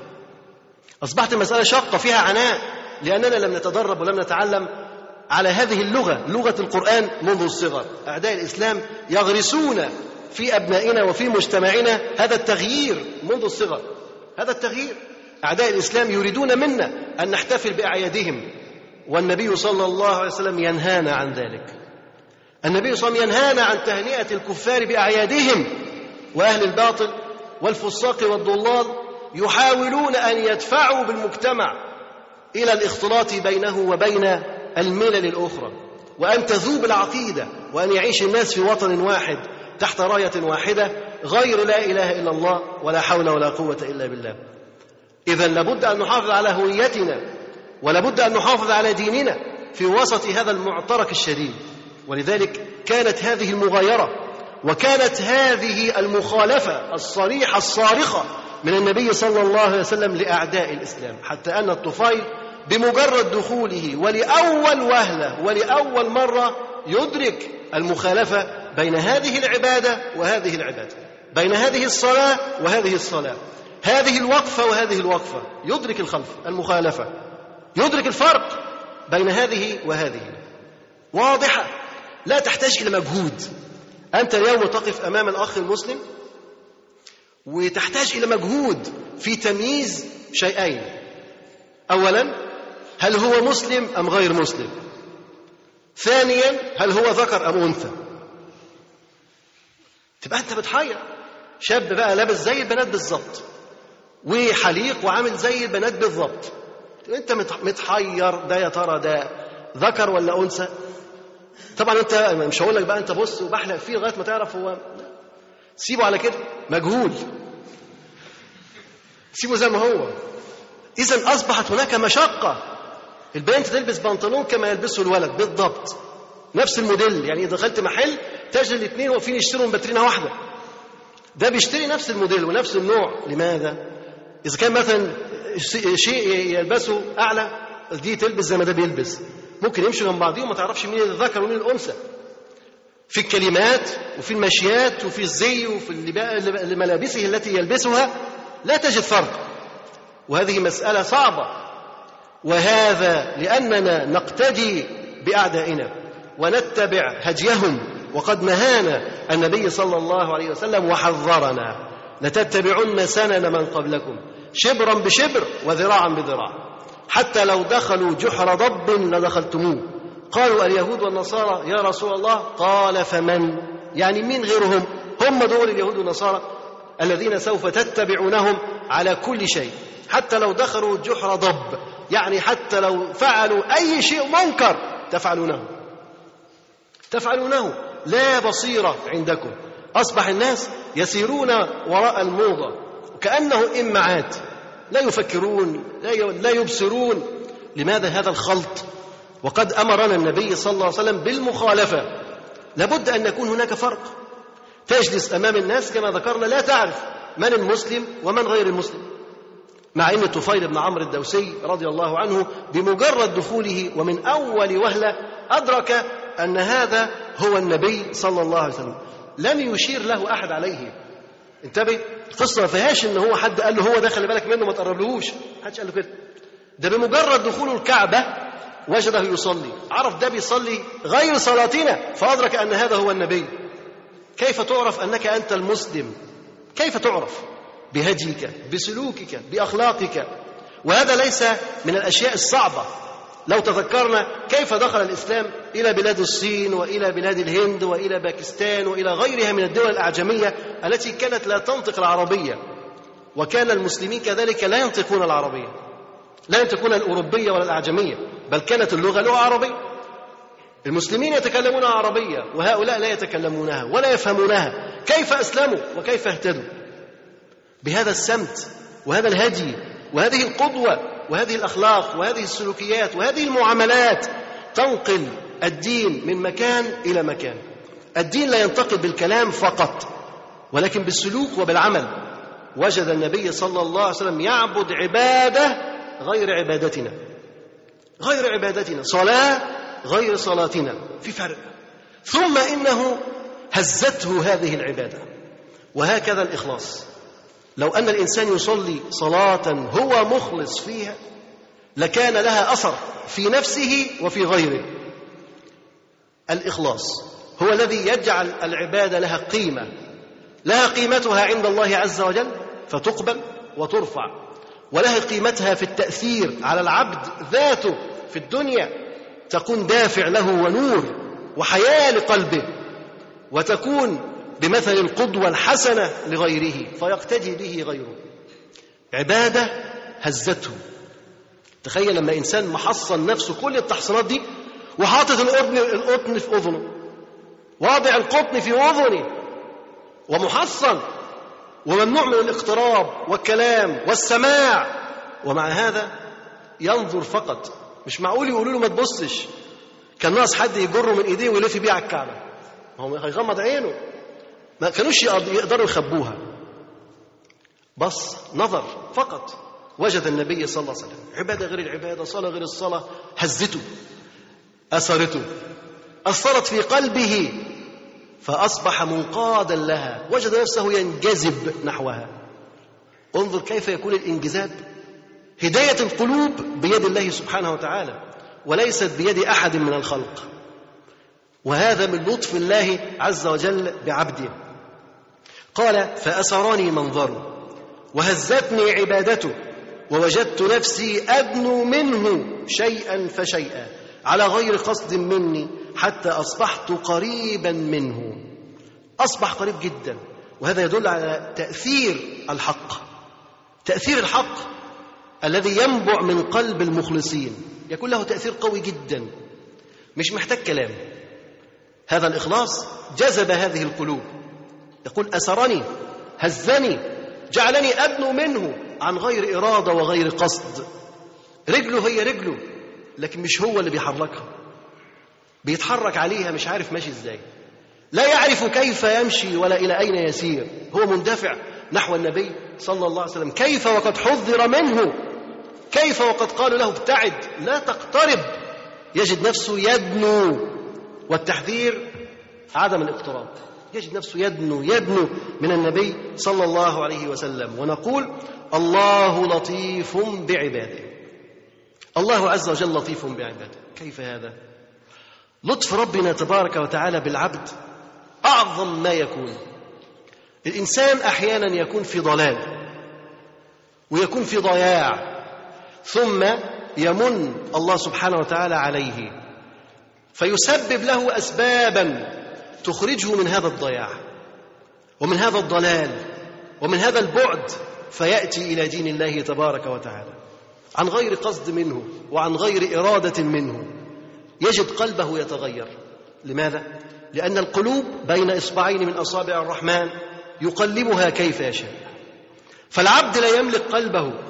أصبحت المسألة شاقة فيها عناء لأننا لم نتدرب ولم نتعلم على هذه اللغة لغة القرآن منذ الصغر. أعداء الإسلام يغرسون في أبنائنا وفي مجتمعنا هذا التغيير منذ الصغر. هذا التغيير. أعداء الإسلام يريدون منا أن نحتفل بأعيادهم. والنبي صلى الله عليه وسلم ينهانا عن ذلك. النبي صلى الله عليه وسلم ينهانا عن تهنئة الكفار بأعيادهم. وأهل الباطل والفساق والضلال يحاولون أن يدفعوا بالمجتمع إلى الاختلاط بينه وبين الملل الأخرى. وأن تذوب العقيدة وأن يعيش الناس في وطن واحد تحت راية واحدة غير لا إله إلا الله ولا حول ولا قوة إلا بالله. إذا لابد أن نحافظ على هويتنا ولابد أن نحافظ على ديننا في وسط هذا المعترك الشديد. ولذلك كانت هذه المغايرة وكانت هذه المخالفة الصريحة الصارخة من النبي صلى الله عليه وسلم لأعداء الإسلام حتى أن الطفيل بمجرد دخوله ولأول وهلة ولأول مرة يدرك المخالفة بين هذه العبادة وهذه العبادة بين هذه الصلاة وهذه الصلاة هذه الوقفة وهذه الوقفة يدرك الخلف المخالفة يدرك الفرق بين هذه وهذه. واضحة لا تحتاج إلى مجهود. أنت اليوم تقف أمام الأخ المسلم وتحتاج إلى مجهود في تمييز شيئين. اولا هل هو مسلم أم غير مسلم؟ ثانيا هل هو ذكر أم أنثى؟ تبقى أنت بتحير. شاب بقى لابس زي البنات بالظبط وحليق وعامل زي البنات بالظبط. أنت متحير ده يا ترى ده ذكر ولا أنثى؟ طبعا أنت مش هقول لك بقى أنت بص وبحلق فيه لغاية ما تعرف هو سيبه على كده. مجهول. سيبه زي ما هو. اذا أصبحت هناك مشقة. البنت تلبس بنطلون كما يلبسه الولد بالضبط. نفس الموديل يعني إذا دخلت محل تجد الاثنين واقفين يشتروا من باترينا واحدة. ده بيشتري نفس الموديل ونفس النوع. لماذا؟ إذا كان مثلا شيء يلبسه أعلى دي تلبس زي ما ده بيلبس. ممكن يمشوا جنب بعضهم وما تعرفش مين الذكر ومين الأنثى. في الكلمات وفي المشيات وفي الزي وفي ملابسه التي يلبسها لا تجد فرق. وهذه مسألة صعبة. وهذا لأننا نقتدي بأعدائنا ونتبع هديهم. وقد نهانا النبي صلى الله عليه وسلم وحذرنا. لتتبعن سنن من قبلكم. شبرا بشبر وذراعا بذراع. حتى لو دخلوا جحر ضب لدخلتموه. قالوا اليهود والنصارى يا رسول الله؟ قال فمن؟ يعني مين غيرهم؟ هم دول اليهود والنصارى. الذين سوف تتبعونهم على كل شيء. حتى لو دخلوا جحر ضب يعني حتى لو فعلوا أي شيء منكر تفعلونه. تفعلونه. لا بصيره عندكم. أصبح الناس يسيرون وراء الموضة. كأنه امعات لا يفكرون لا يبصرون. لماذا هذا الخلط؟ وقد أمرنا النبي صلى الله عليه وسلم بالمخالفة. لابد أن يكون هناك فرق. تجلس أمام الناس كما ذكرنا لا تعرف من المسلم ومن غير المسلم. مع إن طفيل بن عمرو الدوسي رضي الله عنه بمجرد دخوله ومن أول وهلة أدرك أن هذا هو النبي صلى الله عليه وسلم. لم يشير له أحد عليه. انتبه القصة ما فيهاش إن هو حد قال له هو ده خلي بالك منه ما تقربلهوش. حدش قال له كده. ده بمجرد دخوله الكعبة وجده يصلي. عرف ده بيصلي غير صلاتنا فأدرك أن هذا هو النبي. كيف تعرف أنك أنت المسلم؟ كيف تعرف؟ بهديك بسلوكك بأخلاقك. وهذا ليس من الأشياء الصعبة. لو تذكرنا كيف دخل الإسلام إلى بلاد الصين وإلى بلاد الهند وإلى باكستان وإلى غيرها من الدول الأعجمية التي كانت لا تنطق العربية. وكان المسلمين كذلك لا ينطقون العربية لا ينطقون الأوروبية ولا الأعجمية بل كانت اللغة لغة عربية. المسلمين يتكلمون عربية وهؤلاء لا يتكلمونها ولا يفهمونها. كيف أسلموا وكيف اهتدوا؟ بهذا السمت وهذا الهدي وهذه القدوة وهذه الأخلاق وهذه السلوكيات وهذه المعاملات تنقل الدين من مكان إلى مكان. الدين لا ينتقل بالكلام فقط ولكن بالسلوك وبالعمل. وجد النبي صلى الله عليه وسلم يعبد عبادة غير عبادتنا غير عبادتنا. صلاة غير صلاتنا. في فرق. ثم إنه هزته هذه العبادة. وهكذا الإخلاص. لو أن الإنسان يصلي صلاة هو مخلص فيها لكان لها أثر في نفسه وفي غيره. الإخلاص هو الذي يجعل العبادة لها قيمة. لها قيمتها عند الله عز وجل فتقبل وترفع. ولها قيمتها في التأثير على العبد ذاته في الدنيا تكون دافع له ونور وحياة لقلبه وتكون بمثل القدوه الحسنه لغيره فيقتدي به غيره. عبادة هزته تخيل لما إنسان محصن نفسه كل التحصينات دي وحاطط القطن القطن في أذنه واضع القطن في أذنه ومحصن وممنوع من الاقتراب والكلام والسماع ومع هذا ينظر فقط مش معقول يقولوا له ما تبصش. كان ناقص حد يجره من ايديه ويلف بيه على الكعبة. هو هيغمض عينه. ما كانوش يقدروا يخبوها. بص نظر فقط. وجد النبي صلى الله عليه وسلم. عبادة غير العبادة صلاة غير الصلاة. هزته. أثرته. أثرت في قلبه. فأصبح منقادا لها. وجد نفسه ينجذب نحوها. انظر كيف يكون الإنجذاب. هداية القلوب بيد الله سبحانه وتعالى وليست بيد أحد من الخلق. وهذا من لطف الله عز وجل بعبده. قال فأسرني منظره وهزتني عبادته ووجدت نفسي أدنو منه شيئا فشيئا على غير قصد مني حتى أصبحت قريبا منه. أصبح قريب جدا وهذا يدل على تأثير الحق. تأثير الحق الذي ينبع من قلب المخلصين. يكون له تأثير قوي جدا. مش محتاج كلام. هذا الإخلاص جذب هذه القلوب. يقول أسرني هزني جعلني ادنو منه عن غير إرادة وغير قصد. رجله هي رجله لكن مش هو اللي بيحركها. بيتحرك عليها مش عارف ماشي إزاي. لا يعرف كيف يمشي ولا إلى أين يسير. هو مندفع نحو النبي صلى الله عليه وسلم. كيف وقد حذر منه كيف وقد قالوا له ابتعد؟ لا تقترب. يجد نفسه يدنو. والتحذير عدم الاقتراب. يجد نفسه يدنو يدنو من النبي صلى الله عليه وسلم. ونقول الله لطيف بعباده. الله عز وجل لطيف بعباده. كيف هذا؟ لطف ربنا تبارك وتعالى بالعبد أعظم ما يكون. الإنسان أحيانا يكون في ضلال ويكون في ضياع. ثم يمن الله سبحانه وتعالى عليه. فيسبب له اسبابا تخرجه من هذا الضياع ومن هذا الضلال ومن هذا البعد فيأتي إلى دين الله تبارك وتعالى. عن غير قصد منه وعن غير إرادة منه. يجد قلبه يتغير. لماذا؟ لأن القلوب بين إصبعين من أصابع الرحمن يقلبها كيف يشاء. فالعبد لا يملك قلبه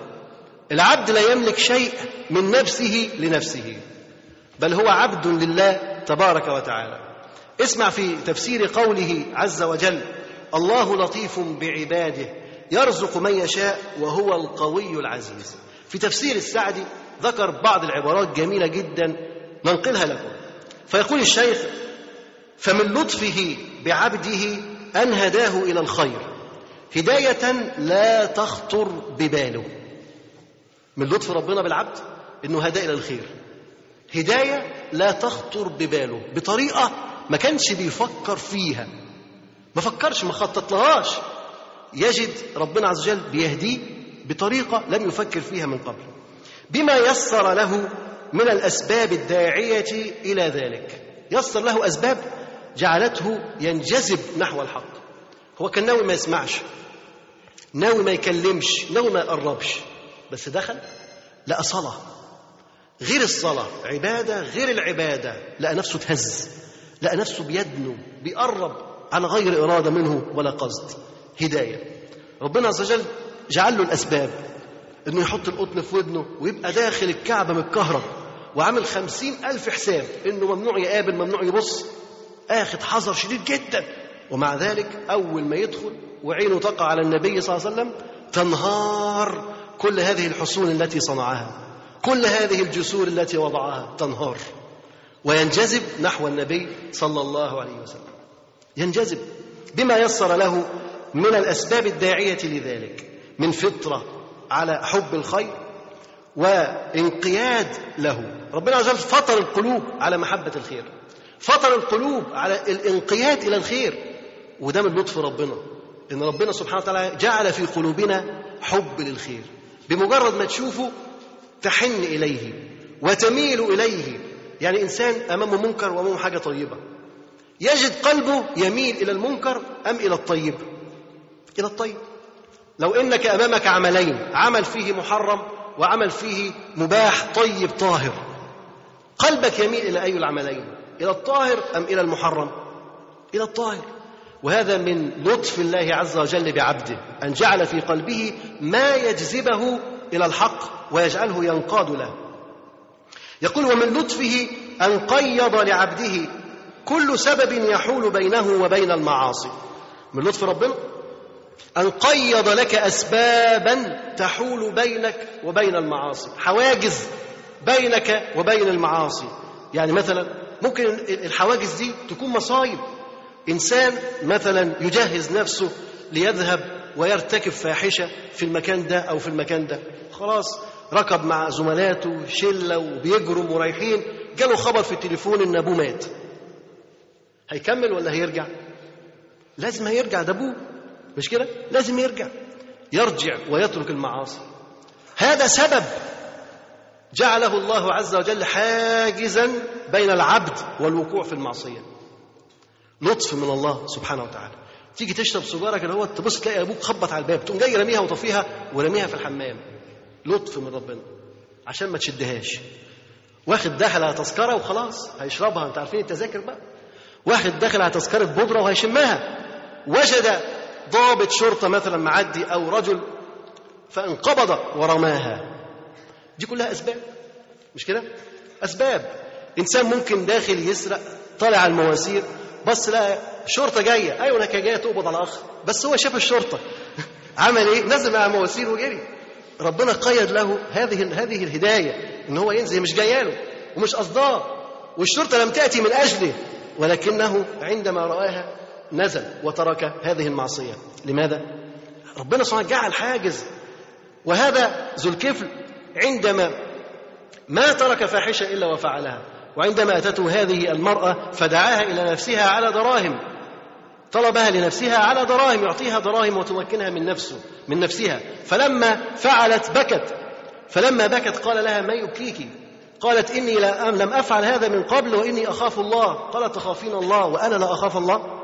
العبد لا يملك شيء من نفسه لنفسه بل هو عبد لله تبارك وتعالى. اسمع في تفسير قوله عز وجل الله لطيف بعباده يرزق من يشاء وهو القوي العزيز. في تفسير السعدي ذكر بعض العبارات جميلة جدا ننقلها لكم. فيقول الشيخ فمن لطفه بعبده أن هداه إلى الخير هداية لا تخطر بباله. من لطف ربنا بالعبد إنه هداه إلى الخير. هداية لا تخطر بباله بطريقة ما كانش بيفكر فيها. ما فكرش ما خطط يجد ربنا عز وجل بيهديه بطريقة لم يفكر فيها من قبل. بما يسر له من الأسباب الداعية إلى ذلك. يسر له أسباب جعلته ينجذب نحو الحق. هو كان ناوي ما يسمعش ناوي ما يكلمش ناوي ما يقربش. بس دخل لقى صلاة. غير الصلاة عبادة غير العبادة. لقى نفسه تهز لقى نفسه بيدنو بيقرب عن غير إرادة منه ولا قصد. هداية. ربنا عز وجل جعل له الأسباب. إنه يحط القطن في ودنه ويبقى داخل الكعبة متكهرب وعامل خمسين ألف حساب. إنه ممنوع يقابل ممنوع يبص. آخذ حذر شديد جدا. ومع ذلك أول ما يدخل وعينه تقع على النبي صلى الله عليه وسلم تنهار كل هذه الحصون التي صنعها كل هذه الجسور التي وضعها تنهار. وينجذب نحو النبي صلى الله عليه وسلم. ينجذب بما يسر له من الأسباب الداعية لذلك من فطرة على حب الخير وانقياد له. ربنا عز وجل فطر القلوب على محبة الخير. فطر القلوب على الانقياد إلى الخير. وده من لطف ربنا إن ربنا سبحانه وتعالى جعل في قلوبنا حب للخير. بمجرد ما تشوفه تحن إليه وتميل إليه. يعني إنسان أمامه منكر وأمامه حاجة طيبة. يجد قلبه يميل إلى المنكر أم إلى الطيب؟ إلى الطيب. لو إنك أمامك عملين عمل فيه محرم وعمل فيه مباح طيب طاهر. قلبك يميل إلى أي العملين؟ إلى الطاهر أم إلى المحرم؟ إلى الطاهر. وهذا من لطف الله عز وجل بعبده أن جعل في قلبه ما يجذبه إلى الحق ويجعله ينقاد له. يقول ومن لطفه أن قيض لعبده كل سبب يحول بينه وبين المعاصي. من لطف ربنا أن قيض لك أسبابا تحول بينك وبين المعاصي حواجز بينك وبين المعاصي. يعني مثلا ممكن الحواجز دي تكون مصايب إنسان مثلا يجهز نفسه ليذهب ويرتكب فاحشة في المكان ده أو في المكان ده. خلاص ركب مع زملاته شلة وبيجروا ورايحين جاله خبر في التليفون إن أبوه مات. هيكمل ولا هيرجع؟ لازم هيرجع ده أبوه. مش كده؟ لازم يرجع. يرجع ويترك المعاصي. هذا سبب جعله الله عز وجل حاجزا بين العبد والوقوع في المعصية. لطف من الله سبحانه وتعالى. تيجي تشرب سيجارة كده هو تبص تلاقي أبوك خبط على الباب تقوم جاي راميها وطفيها ورميها في الحمام. لطف من ربنا. عشان ما تشدهاش. واخد داخل على تذكرة وخلاص هيشربها. انت عارفين التذاكر بقى؟ واخد داخل على تذكرة بودرة وهيشمها. وجد ضابط شرطة مثلا معدي أو رجل فانقبض ورماها. دي كلها أسباب. مش كده؟ أسباب. إنسان ممكن داخل يسرق طالع على المواسير بص لقى شرطة جاية. أيوه أنا جاية تقبض على اخ بس هو شاف الشرطة. (laughs) عمل إيه؟ نزل على المواسير وجري. ربنا قيد له هذه هذه الهداية إن هو ينزل مش جاية له ومش قصداه. والشرطة لم تأتي من أجله. ولكنه عندما رآها نزل وترك هذه المعصية. لماذا؟ ربنا سبحانه جعل حاجز. وهذا ذو الكفل عندما ما ترك فاحشة إلا وفعلها. وعندما أتته هذه المرأة فدعاها إلى نفسها على دراهم طلبها لنفسها على دراهم يعطيها دراهم وتمكنها من نفسه من نفسها. فلما فعلت بكت فلما بكت قال لها ما يبكيك؟ قالت لا لم أفعل هذا من قبل وإني أخاف الله. قالت تخافين الله وأنا لا أخاف الله.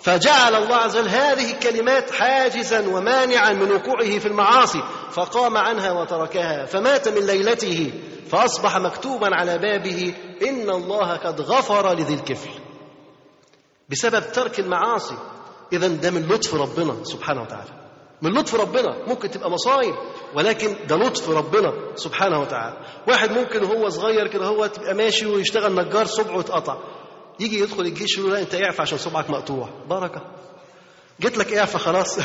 فجعل الله عز وجل هذه الكلمات حاجزا ومانعا من وقوعه في المعاصي. فقام عنها وتركها. فمات من ليلته. فأصبح مكتوبا على بابه إن الله قد غفر لذي الكفل. بسبب ترك المعاصي اذا ده من لطف ربنا سبحانه وتعالى. من لطف ربنا ممكن تبقى مصايب ولكن ده لطف ربنا سبحانه وتعالى. واحد ممكن وهو صغير كده هو تبقى ماشي ويشتغل نجار صبعه اتقطع. يجي يدخل الجيش يقول لا أنت اعفى عشان صبعك مقطوع. بركه جيت لك اعفى خلاص.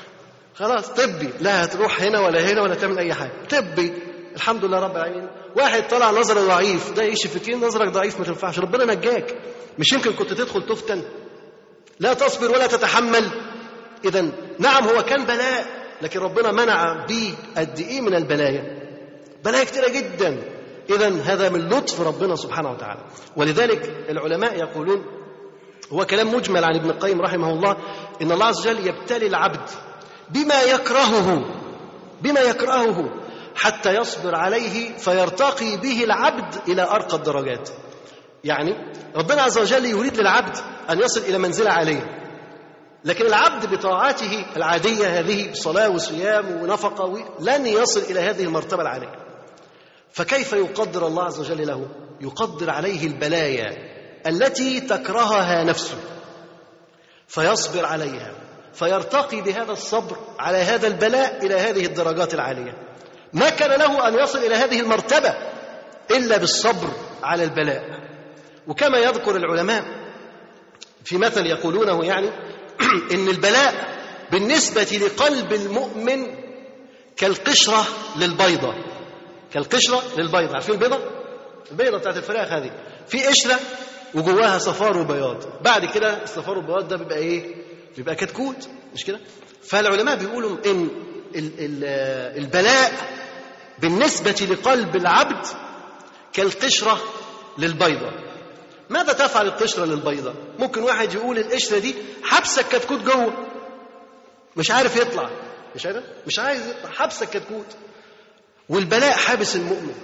(laughs) خلاص طبي. لا هتروح هنا ولا هنا ولا تعمل أي حاجة. طبي. الحمد لله رب العالمين. واحد طلع نظرة ضعيف ده يشفي فيك نظرك ضعيف ما تنفعش ربنا نجاك. مش يمكن كنت تدخل تفتن. لا تصبر ولا تتحمل. اذا نعم هو كان بلاء لكن ربنا منع بيه قد إيه من البلايا؟ بلايا كتيرة جدا. اذا هذا من لطف ربنا سبحانه وتعالى. ولذلك العلماء يقولون هو كلام مجمل عن ابن القيم رحمه الله إن الله عز وجل يبتلي العبد بما يكرهه بما يكرهه. حتى يصبر عليه فيرتقي به العبد إلى أرقى الدرجات. يعني ربنا عز وجل يريد للعبد أن يصل إلى منزلة عالية. لكن العبد بطاعته العادية هذه بصلاة وصيام ونفقة لن يصل إلى هذه المرتبة العالية. فكيف يقدر الله عز وجل له؟ يقدر عليه البلايا التي تكرهها نفسه. فيصبر عليها فيرتقي بهذا الصبر على هذا البلاء إلى هذه الدرجات العالية. ما كان له أن يصل إلى هذه المرتبة إلا بالصبر على البلاء وكما يذكر العلماء في مثل يقولونه يعني (clears throat) إن البلاء بالنسبة لقلب المؤمن كالقشرة للبيضة كالقشرة للبيضة عارفين البيضة؟ البيضة بتاعت الفراخ هذه في قشرة وجواها صفار وبياض بعد كده الصفار والبياض ده بيبقى إيه؟ بيبقى كتكوت مش كده؟ فالعلماء بيقولوا إن ال- ال- البلاء بالنسبة لقلب العبد كالقشرة للبيضة. ماذا تفعل القشرة للبيضة؟ ممكن واحد يقول القشرة دي حبسة الكتكوت جوه. مش عارف يطلع. مش عارف؟ مش عايز يطلع. حبسة الكتكوت والبلاء حابس المؤمن.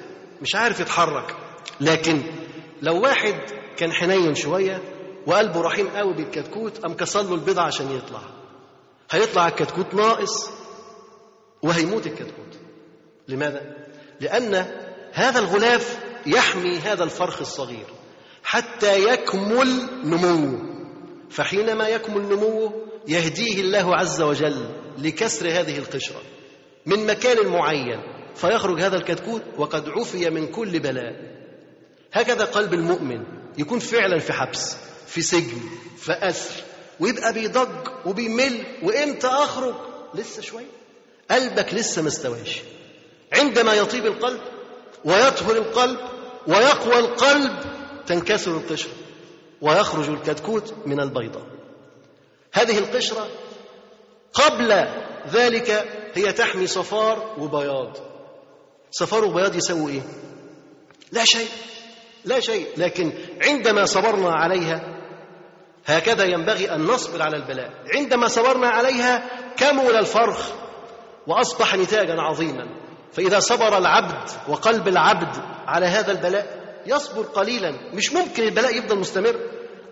مش عارف يتحرك. لكن لو واحد كان حنين شوية وقلبه رحيم قوي بالكتكوت قام كسر له البيضة عشان يطلع. هيطلع الكتكوت ناقص وهيموت الكتكوت. لماذا؟ لأن هذا الغلاف يحمي هذا الفرخ الصغير حتى يكمل نموه. فحينما يكمل نموه يهديه الله عز وجل لكسر هذه القشرة من مكان معين فيخرج هذا الكتكوت وقد عفي من كل بلاء. هكذا قلب المؤمن يكون فعلا في حبس في سجن في أسر ويبقى بيضج وبيمل وإمتى أخرج؟ لسه شوية. قلبك لسه ما استواش. عندما يطيب القلب ويطهر القلب ويقوى القلب تنكسر القشرة ويخرج الكتكوت من البيضة. هذه القشرة قبل ذلك هي تحمي صفار وبياض. صفار وبياض يسوي إيه؟ لا شيء لا شيء. لكن عندما صبرنا عليها هكذا ينبغي أن نصبر على البلاء. عندما صبرنا عليها كمل الفرخ وأصبح نتاجا عظيما. فإذا صبر العبد وقلب العبد على هذا البلاء يصبر قليلا. مش ممكن البلاء يفضل مستمر.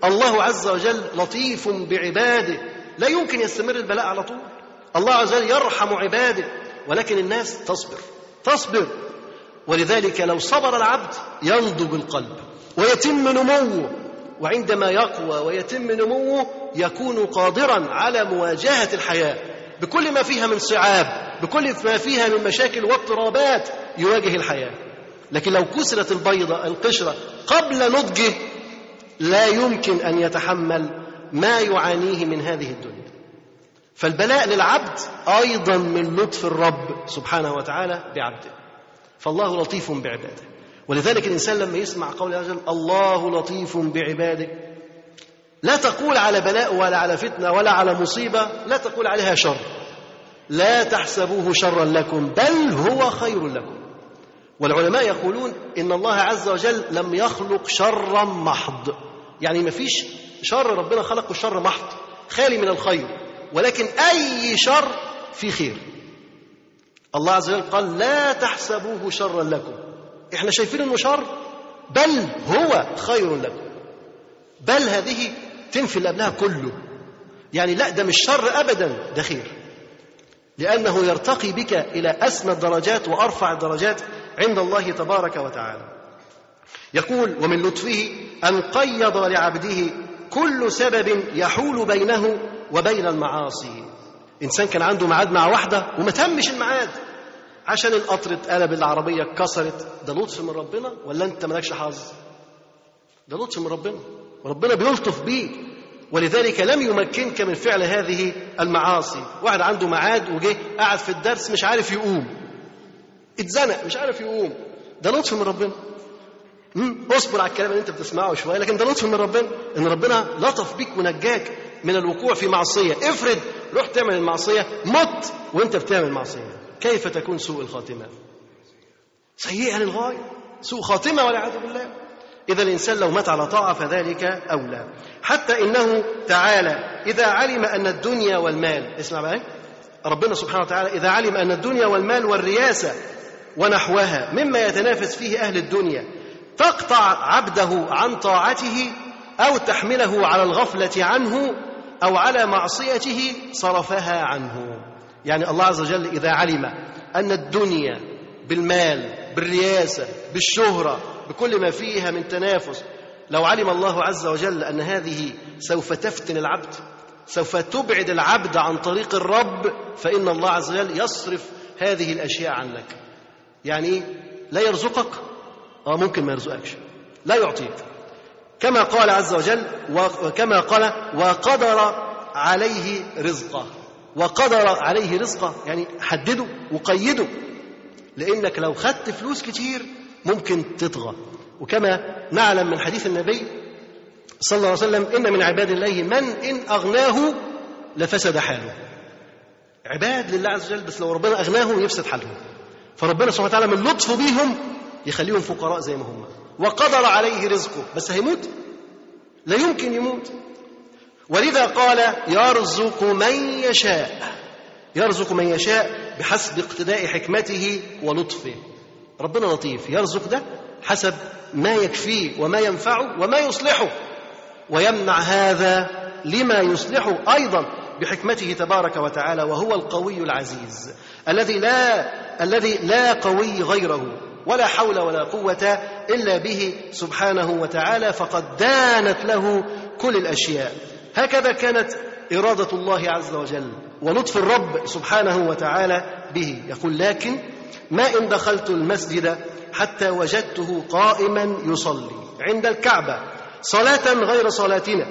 الله عز وجل لطيف بعباده. لا يمكن يستمر البلاء على طول. الله عز وجل يرحم عباده ولكن الناس تصبر. تصبر. ولذلك لو صبر العبد ينضج القلب ويتم نموه وعندما يقوى ويتم نموه يكون قادرا على مواجهة الحياة. بكل ما فيها من صعاب بكل ما فيها من مشاكل واضطرابات يواجه الحياة. لكن لو كسرت البيضة القشرة قبل نضجه لا يمكن أن يتحمل ما يعانيه من هذه الدنيا. فالبلاء للعبد أيضا من لطف الرب سبحانه وتعالى بعبده. فالله لطيف بعباده. ولذلك الإنسان لما يسمع قول الله لطيف بعباده لا تقول على بلاء ولا على فتنة ولا على مصيبة لا تقول عليها شر. لا تحسبوه شرا لكم بل هو خير لكم. والعلماء يقولون إن الله عز وجل لم يخلق شرا محض. يعني ما فيش شر ربنا خلقه شر محض خالي من الخير. ولكن أي شر في خير. الله عز وجل قال لا تحسبوه شرا لكم. إحنا شايفين إنه شر بل هو خير لكم. بل هذه تنفي اللي قبلها كله. يعني لا ده مش شر ابدا ده خير. لأنه يرتقي بك إلى أسمى الدرجات وأرفع الدرجات عند الله تبارك وتعالى. يقول ومن لطفه أن قيض لعبده كل سبب يحول بينه وبين المعاصي. إنسان كان عنده ميعاد مع واحدة وما تمش الميعاد عشان القطر اتقلب العربية اتكسرت. ده لطف من ربنا ولا أنت مالكش حظ؟ ده لطف من ربنا. وربنا بيلطف بيك. ولذلك لم يمكنك من فعل هذه المعاصي. واحد عنده ميعاد وجه قاعد في الدرس مش عارف يقوم. اتزنق مش عارف يقوم. ده لطف من ربنا. اصبر على الكلام اللي انت بتسمعه شوية لكن ده لطف من ربنا. ان ربنا لطف بيك ونجاك من الوقوع في معصية. افرض رحت تعمل المعصية مت وانت بتعمل معصيه كيف تكون سوء الخاتمة؟ سيئة للغاية. سوء خاتمة والعياذ بالله. إذا الإنسان لو مات على طاعة فذلك أولى. حتى إنه تعالى إذا علم أن الدنيا والمال اسمع بقى ربنا سبحانه وتعالى إذا علم أن الدنيا والمال والرياسة ونحوها مما يتنافس فيه أهل الدنيا تقطع عبده عن طاعته أو تحمله على الغفلة عنه أو على معصيته صرفها عنه. يعني الله عز وجل إذا علم أن الدنيا بالمال بالرياسة بالشهرة بكل ما فيها من تنافس. لو علم الله عز وجل أن هذه سوف تفتن العبد سوف تبعد العبد عن طريق الرب فإن الله عز وجل يصرف هذه الأشياء عنك يعني لا يرزقك آه ممكن ما يرزقكش. لا يعطيك. كما قال عز وجل وكما قال وقدر عليه رزقه. وقدر عليه رزقه يعني حدده وقيده. لإنك لو خدت فلوس كتير ممكن تطغى. وكما نعلم من حديث النبي صلى الله عليه وسلم إن من عباد الله من إن أغناه لفسد حاله. عباد لله عز وجل بس لو ربنا اغناهم يفسد حالهم فربنا سبحانه وتعالى من لطفه بيهم يخليهم فقراء زي ما هم. وقدر عليه رزقه. بس هيموت؟ لا يمكن يموت. ولذا قال يرزق من يشاء. يرزق من يشاء بحسب اقتداء حكمته ولطفه. ربنا لطيف يرزق ده حسب ما يكفيه وما ينفعه وما يصلحه ويمنع هذا لما يصلحه أيضا بحكمته تبارك وتعالى وهو القوي العزيز الذي لا الذي لا قوي غيره ولا حول ولا قوة إلا به سبحانه وتعالى فقد دانت له كل الأشياء. هكذا كانت إرادة الله عز وجل ولطف الرب سبحانه وتعالى به. يقول لكن ما إن دخلت المسجد حتى وجدته قائما يصلي عند الكعبة صلاة غير صلاتنا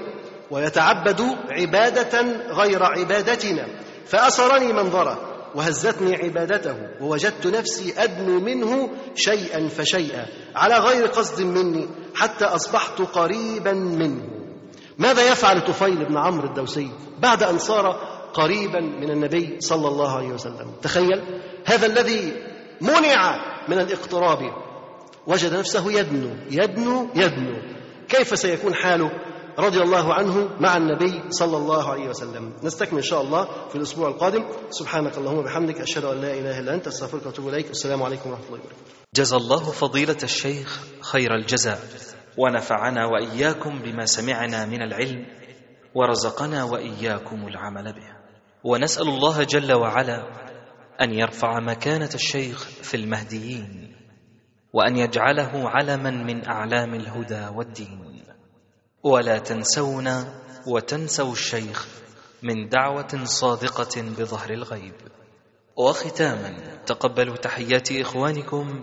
ويتعبد عبادة غير عبادتنا فأسرني منظره وهزتني عبادته ووجدت نفسي أدنو منه شيئا فشيئا على غير قصد مني حتى أصبحت قريبا منه. ماذا يفعل طفيل بن عمرو الدوسي بعد أن صار قريبا من النبي صلى الله عليه وسلم. تخيل هذا الذي منع من الاقتراب. وجد نفسه يدنو يدنو يدنو. كيف سيكون حاله؟ رضي الله عنه مع النبي صلى الله عليه وسلم. نستكمل إن شاء الله في الأسبوع القادم. سبحانك اللهم وبحمدك أشهد أن لا إله إلا أنت أستغفرك وأتوب إليك. والسلام عليكم ورحمة الله وبركاته. جزى الله فضيلة الشيخ خير الجزاء. ونفعنا وإياكم بما سمعنا من العلم ورزقنا وإياكم العمل به. ونسأل الله جل وعلا أن يرفع مكانة الشيخ في المهديين وأن يجعله علما من أعلام الهدى والدين. ولا تنسونا وتنسوا الشيخ من دعوة صادقة بظهر الغيب. وختاما تقبلوا تحيات إخوانكم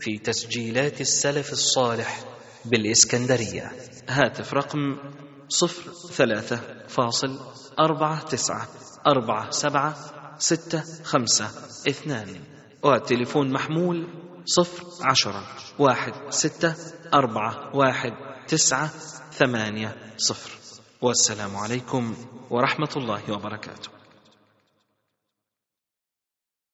في تسجيلات السلف الصالح بالإسكندرية. هاتف رقم صفر ثلاثة فاصل أربعة تسعة. أربعة سبعة ستة خمسة اثنان. والتليفون محمول صفر عشرة واحد ستة أربعة واحد تسعة ثمانية صفر. والسلام عليكم ورحمة الله وبركاته.